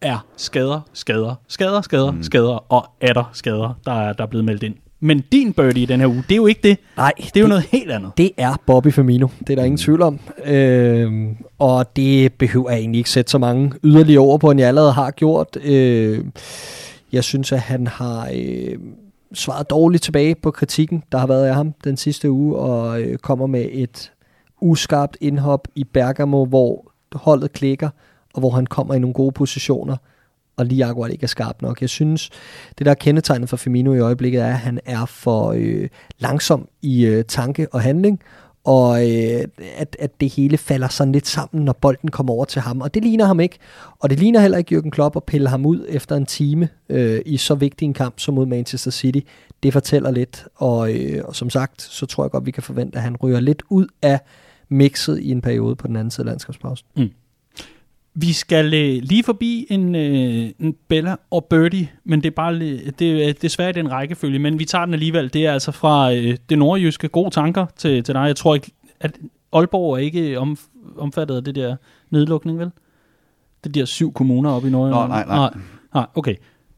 Speaker 1: er skader, skader, skader, skader, mm. skader og der skader, der er, der er blevet meldt ind. Men din birdie i den her uge, det er jo ikke det.
Speaker 2: Nej.
Speaker 1: Det er jo noget helt andet.
Speaker 2: Det er Bobby Firmino. Det er der ingen tvivl om. Øh, og det behøver jeg egentlig ikke sætte så mange yderligere over på, end jeg allerede har gjort. Øh, jeg synes, at han har øh, svaret dårligt tilbage på kritikken, der har været af ham den sidste uge, og øh, kommer med et uskarpt indhop i Bergamo, hvor holdet klikker, og hvor han kommer i nogle gode positioner og lige akkurat ikke er skarp nok. Jeg synes, det der er kendetegnet for Firmino i øjeblikket er, at han er for øh, langsom i øh, tanke og handling, og øh, at, at det hele falder sådan lidt sammen, når bolden kommer over til ham. Og det ligner ham ikke. Og det ligner heller ikke Jürgen Klopp at pille ham ud efter en time øh, i så vigtig en kamp som mod Manchester City. Det fortæller lidt, og, øh, og som sagt, så tror jeg godt, vi kan forvente, at han ryger lidt ud af mixet i en periode på den anden side af landskabspausen. Mm.
Speaker 1: Vi skal øh, lige forbi en, øh, en Bella og Birdie, men det er bare det er desværre den rækkefølge, men vi tager den alligevel. Det er altså fra øh, det nordjyske. Gode tanker til, til dig. Jeg tror ikke, at Aalborg er ikke om, omfattet af det der nedlukning, vel? Det der syv kommuner oppe i Nordjylland.
Speaker 3: Nå, nej, nej. nej.
Speaker 1: Nej, okay.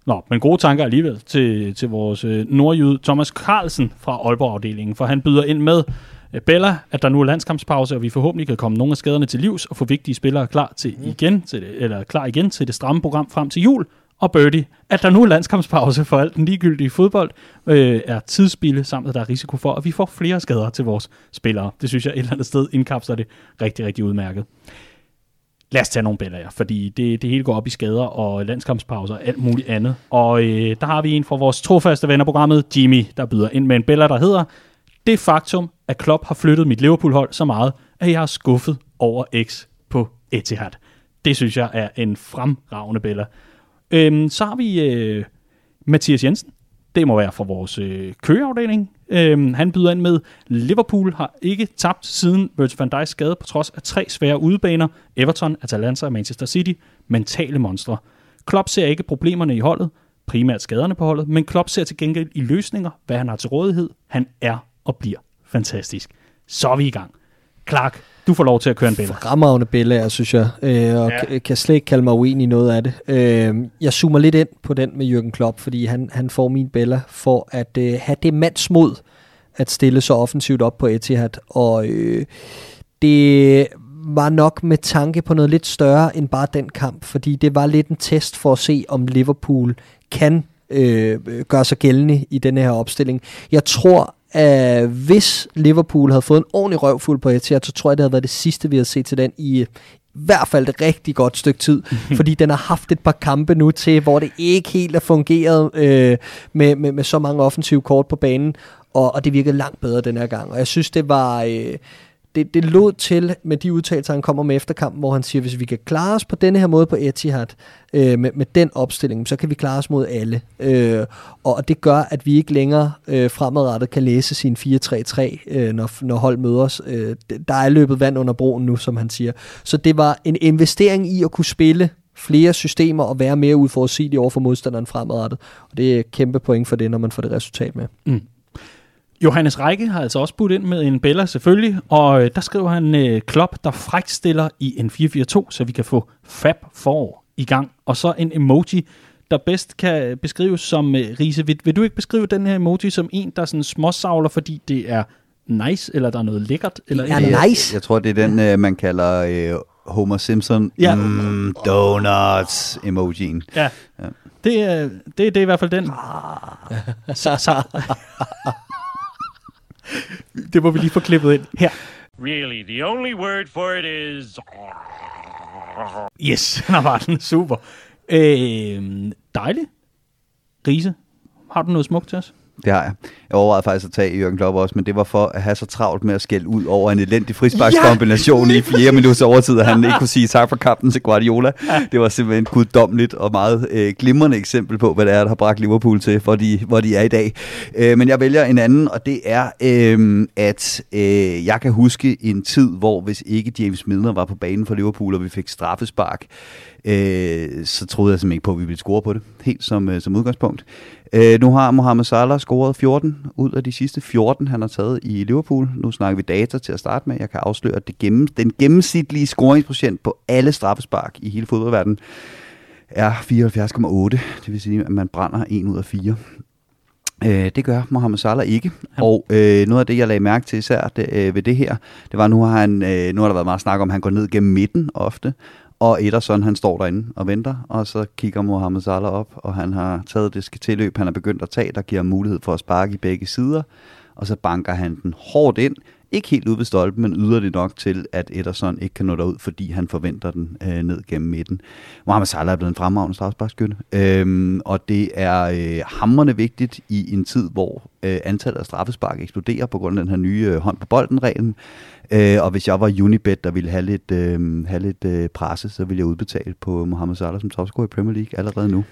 Speaker 1: Nå, men gode tanker alligevel til, til vores øh, nordjyd Thomas Carlsen fra Aalborg-afdelingen, for han byder ind med Øh, Bella, at der nu er landskampspause, og vi forhåbentlig kan komme nogle af skaderne til livs og få vigtige spillere klar til mm. igen til det, eller klar igen til det stramme program frem til jul. Og Birdie, at der nu er landskampspause for alt den ligegyldige fodbold, øh, er tidsspilde, samt at der er risiko for, at vi får flere skader til vores spillere. Det synes jeg et eller andet sted indkapsler det rigtig, rigtig udmærket. Lad os tage nogle billeder, fordi det, det hele går op i skader og landskampspauser og alt muligt andet. Og øh, der har vi en fra vores trofaste vennerprogrammet, Jimmy, der byder ind med en billede, der hedder det faktum, at Klopp har flyttet mit Liverpool-hold så meget, at jeg har skuffet over X på Etihad. Det synes jeg er en fremragende billede. Øhm, så har vi øh, Mathias Jensen. Det må være fra vores øh, køreafdeling. Øhm, han byder ind med, Liverpool har ikke tabt siden Virgil van Dijk's skade, på trods af tre svære udebaner, Everton, Atalanta og Manchester City, mentale monstre. Klopp ser ikke problemerne i holdet, primært skaderne på holdet, men Klopp ser til gengæld i løsninger, hvad han har til rådighed. Han er og bliver fantastisk. Så er vi i gang. Clark, du får lov til at køre en billede.
Speaker 2: Fremragende billede, synes jeg, øh, og
Speaker 1: Ja.
Speaker 2: kan slet ikke kalde mig uenig i noget af det. Øh, jeg zoomer lidt ind på den med Jürgen Klopp, fordi han, han får min Bella for at øh, have det mandsmod at stille så offensivt op på Etihad, og øh, det var nok med tanke på noget lidt større end bare den kamp, fordi det var lidt en test for at se, om Liverpool kan øh, gøre sig gældende i den her opstilling. Jeg tror, at hvis Liverpool havde fået en ordentlig røvfuld på Etihad, så tror jeg, det havde været det sidste, vi havde set til den i i hvert fald et rigtig godt stykke tid, *laughs* fordi den har haft et par kampe nu til, hvor det ikke helt er fungeret øh, med, med, med så mange offensive kort på banen, og, og det virkede langt bedre den her gang. Og jeg synes, det var... Øh, det, det lod til med de udtalelser, han kommer med efter kampen, hvor han siger, hvis vi kan klare os på denne her måde på Etihad, øh, med, med den opstilling, så kan vi klare os mod alle. Øh, og det gør, at vi ikke længere øh, fremadrettet kan læse sin 4-3-3, øh, når, når hold møder os. Øh, der er løbet vand under broen nu, som han siger. Så det var en investering i at kunne spille flere systemer og være mere udforudsigelig over for modstanderen fremadrettet. Og det er et kæmpe point for det, når man får det resultat med. Mm.
Speaker 1: Johannes Række har altså også budt ind med en Bella selvfølgelig, og øh, der skriver han øh, Klopp, der frækt stiller i en 4-4-2, så vi kan få Fab for i gang. Og så en emoji, der bedst kan beskrives som, øh, Riese, vil, vil du ikke beskrive den her emoji som en, der sådan småsavler, fordi det er nice, eller der er noget lækkert? Eller
Speaker 2: er
Speaker 1: andet?
Speaker 2: nice.
Speaker 3: Jeg tror, det er den, øh, man kalder øh, Homer Simpson
Speaker 1: Ja.
Speaker 3: mm, donuts emojien.
Speaker 1: Ja.
Speaker 3: Ja.
Speaker 1: Det, er, det, det er i hvert fald den. Så, så. *laughs* det må vi lige få klippet ind her.
Speaker 4: Really, the only word for it is.
Speaker 1: Yes, der var den. Super. Øh, dejligt. Riese, har du noget smukt til os?
Speaker 3: Det har jeg. Jeg overvejede faktisk at tage Jørgen Klopp også, men det var for at have så travlt med at skælde ud over en elendig frisparkskombination ja! i flere minutters overtid, at han ikke *laughs* kunne sige tak for kampen til Guardiola. Ja. Det var simpelthen guddommeligt og meget øh, glimrende eksempel på, hvad det er, der har bragt Liverpool til, hvor de, hvor de er i dag. Øh, men jeg vælger en anden, og det er, øh, at øh, jeg kan huske en tid, hvor hvis ikke James Milner var på banen for Liverpool, og vi fik straffespark, øh, så troede jeg simpelthen ikke på, at vi ville score på det, helt som, øh, som udgangspunkt. Øh, nu har Mohamed Salah scoret 14 ud af de sidste 14, han har taget i Liverpool. Nu snakker vi data til at starte med. Jeg kan afsløre, at det gennem, den gennemsnitlige scoringsprocent på alle straffespark i hele fodboldverdenen er 74,8. Det vil sige, at man brænder en ud af fire. Øh, det gør Mohamed Salah ikke.
Speaker 1: Han-
Speaker 3: Og øh, noget af det, jeg lagde mærke til især det, øh, ved det her, det var, nu har, han, øh, nu har der været meget snak om, at han går ned gennem midten ofte. Og Ederson, han står derinde og venter, og så kigger Mohamed Salah op, og han har taget det tilløb, han har begyndt at tage, der giver mulighed for at sparke i begge sider, og så banker han den hårdt ind, ikke helt ud ved stolpen, men yder det nok til, at Ederson ikke kan nå derud, fordi han forventer den øh, ned gennem midten. Mohamed Salah er blevet en fremragende straffesparkskytte, øhm, og det er øh, hammerne vigtigt i en tid, hvor øh, antallet af straffespark eksploderer på grund af den her nye øh, hånd på bolden-reglen. Øh, og hvis jeg var Unibet, der ville have lidt, øh, have lidt øh, presse, så ville jeg udbetale på Mohamed Salah som topscorer i Premier League allerede nu.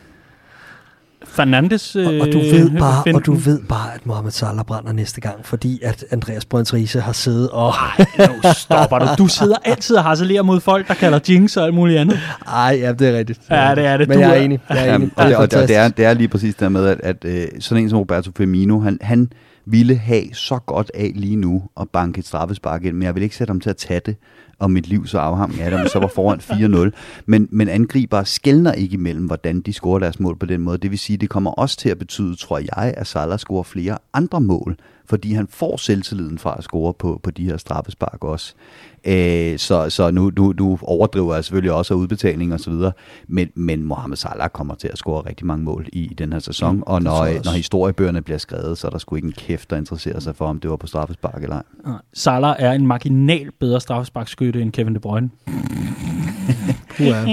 Speaker 1: Fernandes øh,
Speaker 2: Og, og du ved bare,
Speaker 1: finden.
Speaker 2: og du ved bare, at Mohamed Salah brænder næste gang, fordi at Andreas Brøns Riese har siddet og...
Speaker 1: Nu stopper du. Du sidder altid og harcelerer mod folk, der kalder jinx og alt muligt andet.
Speaker 2: Ej, ja, det er rigtigt.
Speaker 1: Ja, det er det.
Speaker 2: Men
Speaker 1: Du
Speaker 2: jeg er
Speaker 1: er-
Speaker 2: enig. Jeg er
Speaker 3: Jamen,
Speaker 2: enig.
Speaker 3: og, det, og, det, og det, er, det er lige præcis det med, at, at øh, sådan en som Roberto Firmino, han, han ville have så godt af lige nu at banke et straffespark ind, men jeg vil ikke sætte ham til at tage det, og mit liv så afhang af dem, så var foran 4-0. Men, men angriber skældner ikke imellem, hvordan de scorer deres mål på den måde. Det vil sige, det kommer også til at betyde, tror jeg, at Salah scorer flere andre mål, fordi han får selvtilliden fra at score på, på de her straffespark også. Øh, så så nu, nu, nu overdriver jeg selvfølgelig også af udbetaling og så videre, men, men Mohamed Salah kommer til at score rigtig mange mål i, i den her sæson, mm, og når, når historiebøgerne bliver skrevet, så er der sgu ikke en kæft, der interesserer sig for, om det var på straffespark eller ej.
Speaker 1: Salah er en marginal bedre straffesparkskytte end Kevin De Bruyne. *laughs*
Speaker 3: Det er,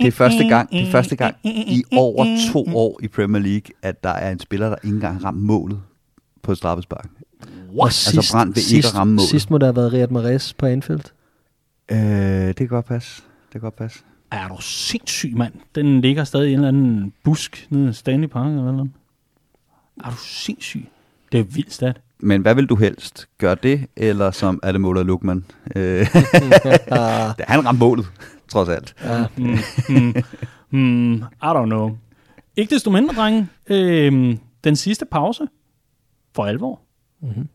Speaker 3: det er første gang, det er første gang i over to år i Premier League, at der er en spiller, der ikke engang har ramt målet på et straffespark.
Speaker 2: Og
Speaker 3: Altså, Brandt vil ikke
Speaker 2: sidst,
Speaker 3: ramme målet.
Speaker 2: Sidst må der have været Riyad Mahrez på Anfield.
Speaker 3: Øh, det kan godt passe. Det kan godt passe.
Speaker 1: Er du sindssyg, mand? Den ligger stadig i en eller anden busk nede i Stanley Park eller noget. Er du sindssyg? Det er vildt stat.
Speaker 3: men hvad vil du helst? Gør det, eller som er det måler Lukman? Øh, *laughs* han ramte målet, trods alt.
Speaker 2: ja.
Speaker 1: Hmm, hmm, hmm, I don't know. Ikke desto mindre, drenge. Øh, den sidste pause for alvor.
Speaker 2: Mhm.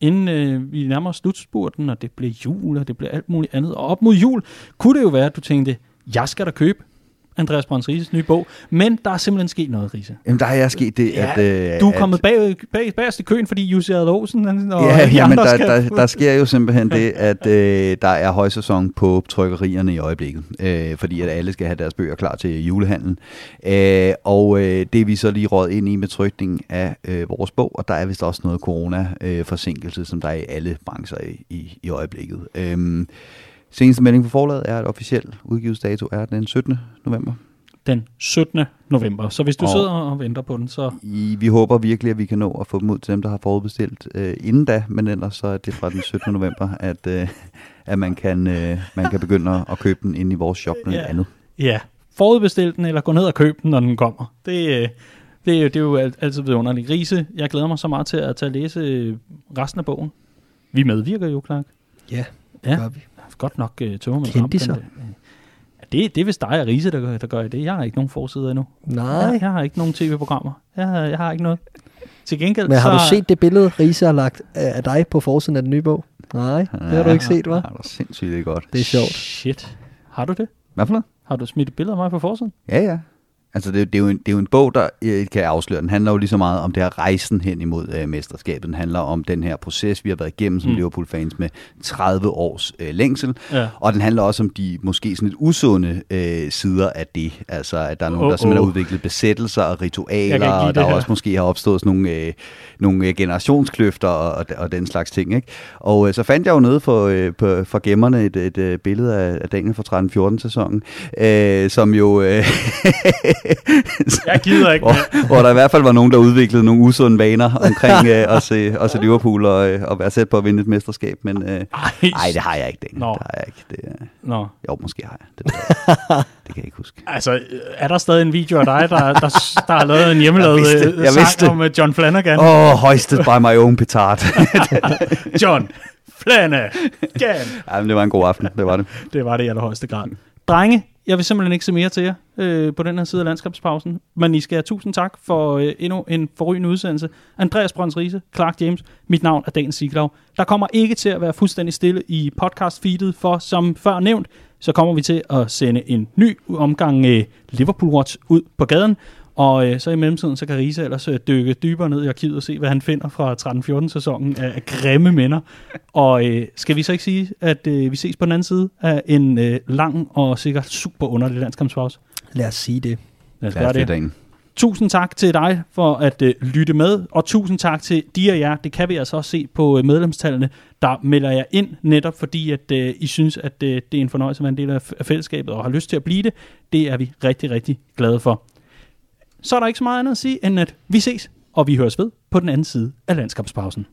Speaker 1: Inden øh, vi nærmer os slutspurten, og det bliver jul, og det bliver alt muligt andet. Og op mod jul kunne det jo være, at du tænkte, jeg skal da købe Andreas Brøns Rises nye bog. Men der er simpelthen sket noget, Riese.
Speaker 3: Jamen, der har jeg sket det,
Speaker 1: Ja,
Speaker 3: at... Øh,
Speaker 1: Du er
Speaker 3: at-
Speaker 1: kommet bag, bag, bagerst i køen, fordi Jussi han- og
Speaker 3: Ja,
Speaker 1: de
Speaker 3: jamen,
Speaker 1: andre
Speaker 3: der,
Speaker 1: skal...
Speaker 3: der, der sker jo simpelthen det, at øh, der er højsæson på trykkerierne i øjeblikket, øh, fordi at alle skal have deres bøger klar til julehandlen. Øh, og øh, det er vi så lige råd ind i med trykningen af øh, vores bog, og der er vist også noget corona-forsinkelse, som der er i alle brancher i, i, i øjeblikket. Øh, seneste melding på forlaget er, at officiel udgivelsesdato er den 17. november.
Speaker 1: Den 17. november. Så hvis du
Speaker 3: Og-
Speaker 1: sidder og venter på den, så...
Speaker 3: I, vi håber virkelig, at vi kan nå at få dem ud til dem, der har forudbestilt øh, inden da, men ellers så er det fra den 17. november, at, øh, at man, kan, øh, man kan begynde at- købe den inde i vores shop med
Speaker 1: Ja.
Speaker 3: andet.
Speaker 1: Ja, forudbestil den, eller gå ned og køb den, når den kommer. Det, øh, det, er, jo- det er jo alt- altid vidunderligt. Rise, jeg glæder mig så meget til at tage at læse øh, resten af bogen. Vi medvirker jo, Clark.
Speaker 2: ja,
Speaker 1: Ja.
Speaker 2: det gør vi.
Speaker 1: Godt nok øh, tøver med
Speaker 2: Kendiser.
Speaker 1: det, det er vist dig og Rise, der, gør- der gør det. Jeg har ikke nogen forside endnu.
Speaker 2: Nej,
Speaker 1: Jeg, jeg har ikke nogen tv-programmer. Jeg, har- jeg har ikke noget. Til gengæld
Speaker 2: men har
Speaker 1: så...
Speaker 2: du set det billede, Riese har lagt af dig på forsiden af den nye bog? Nej, det har du ikke set, hva'?
Speaker 3: Det er sindssygt det er godt.
Speaker 2: Det er sjovt.
Speaker 1: Shit. Har du det?
Speaker 3: Hvad for noget?
Speaker 1: Har du smidt et billede af mig på forsiden?
Speaker 3: Ja, ja. Altså, det, det, er jo en, det er jo en bog, der, øh, kan jeg afsløre, den handler jo lige så meget om det her rejsen hen imod øh, mesterskabet. Den handler om den her proces, vi har været igennem som
Speaker 1: Mm.
Speaker 3: Liverpool-fans med 30 års øh, længsel.
Speaker 1: Ja.
Speaker 3: Og den handler også om de måske sådan lidt usunde øh, sider af det. Altså, at der er nogen,
Speaker 1: Åh,
Speaker 3: der simpelthen
Speaker 1: åh.
Speaker 3: har udviklet besættelser og
Speaker 1: kan
Speaker 3: ritualer, og der
Speaker 1: her.
Speaker 3: også måske har opstået sådan nogle, øh, nogle øh, generationskløfter og, og, og den slags ting. Ikke? Og øh, så fandt jeg jo noget for, øh, på, for gemmerne et, et, øh, billede af, af Daniel fra 13-14 sæsonen, øh, som jo... Øh, *laughs* *laughs*
Speaker 1: Jeg gider ikke
Speaker 3: hvor, hvor der i hvert fald var nogen, der udviklede nogle usunde vaner omkring øh, at, se, at se Liverpool og, øh, og være sæt på at vinde et mesterskab. Men øh,
Speaker 1: Ej,
Speaker 3: nej, det har jeg ikke, Daniel.
Speaker 1: Nå.
Speaker 3: Det har jeg ikke. Det, øh,
Speaker 1: Nå.
Speaker 3: jo, måske har jeg. Det, det kan jeg ikke huske.
Speaker 1: Altså, øh, er der stadig en video af dig, der, der, der har lavet en hjemmelavet
Speaker 3: Jeg vidste
Speaker 1: øh,
Speaker 3: Jeg
Speaker 1: sang om øh, John Flanagan?
Speaker 3: Åh, oh, hoisted by my own petard. *laughs*
Speaker 1: John Flanagan!
Speaker 3: Ej, men det var en god aften, det var det.
Speaker 1: Det var det i allerhøjeste grad. Drenge, jeg vil simpelthen ikke se mere til jer øh, på den her side af landskabspausen. Men I skal have tusind tak for øh, endnu en forrygende udsendelse. Andreas Brøns Riese, Clark James, mit navn er Dan Siglau. Der kommer ikke til at være fuldstændig stille i podcast-feedet, for som før nævnt, så kommer vi til at sende en ny omgang øh, Liverpool Watch ud på gaden. Og øh, så i mellemtiden, så kan Riese ellers øh, dykke dybere ned i arkivet og se, hvad han finder fra 13-14 sæsonen af, af grimme minder. Og øh, skal vi så ikke sige, at øh, vi ses på den anden side af en øh, lang og sikkert super underlig landskampspause?
Speaker 2: Lad os sige det.
Speaker 1: Lad os gøre det.
Speaker 3: Dagen.
Speaker 1: Tusind tak til dig for at øh, lytte med, og tusind tak til de af jer, det kan vi altså også se på øh, medlemstallene, der melder jer ind, netop fordi at øh, I synes, at øh, det er en fornøjelse at være en del af, af fællesskabet, og har lyst til at blive det. Det er vi rigtig, rigtig glade for. Så er der ikke så meget andet at sige, end at vi ses, og vi høres ved på den anden side af landskabspausen.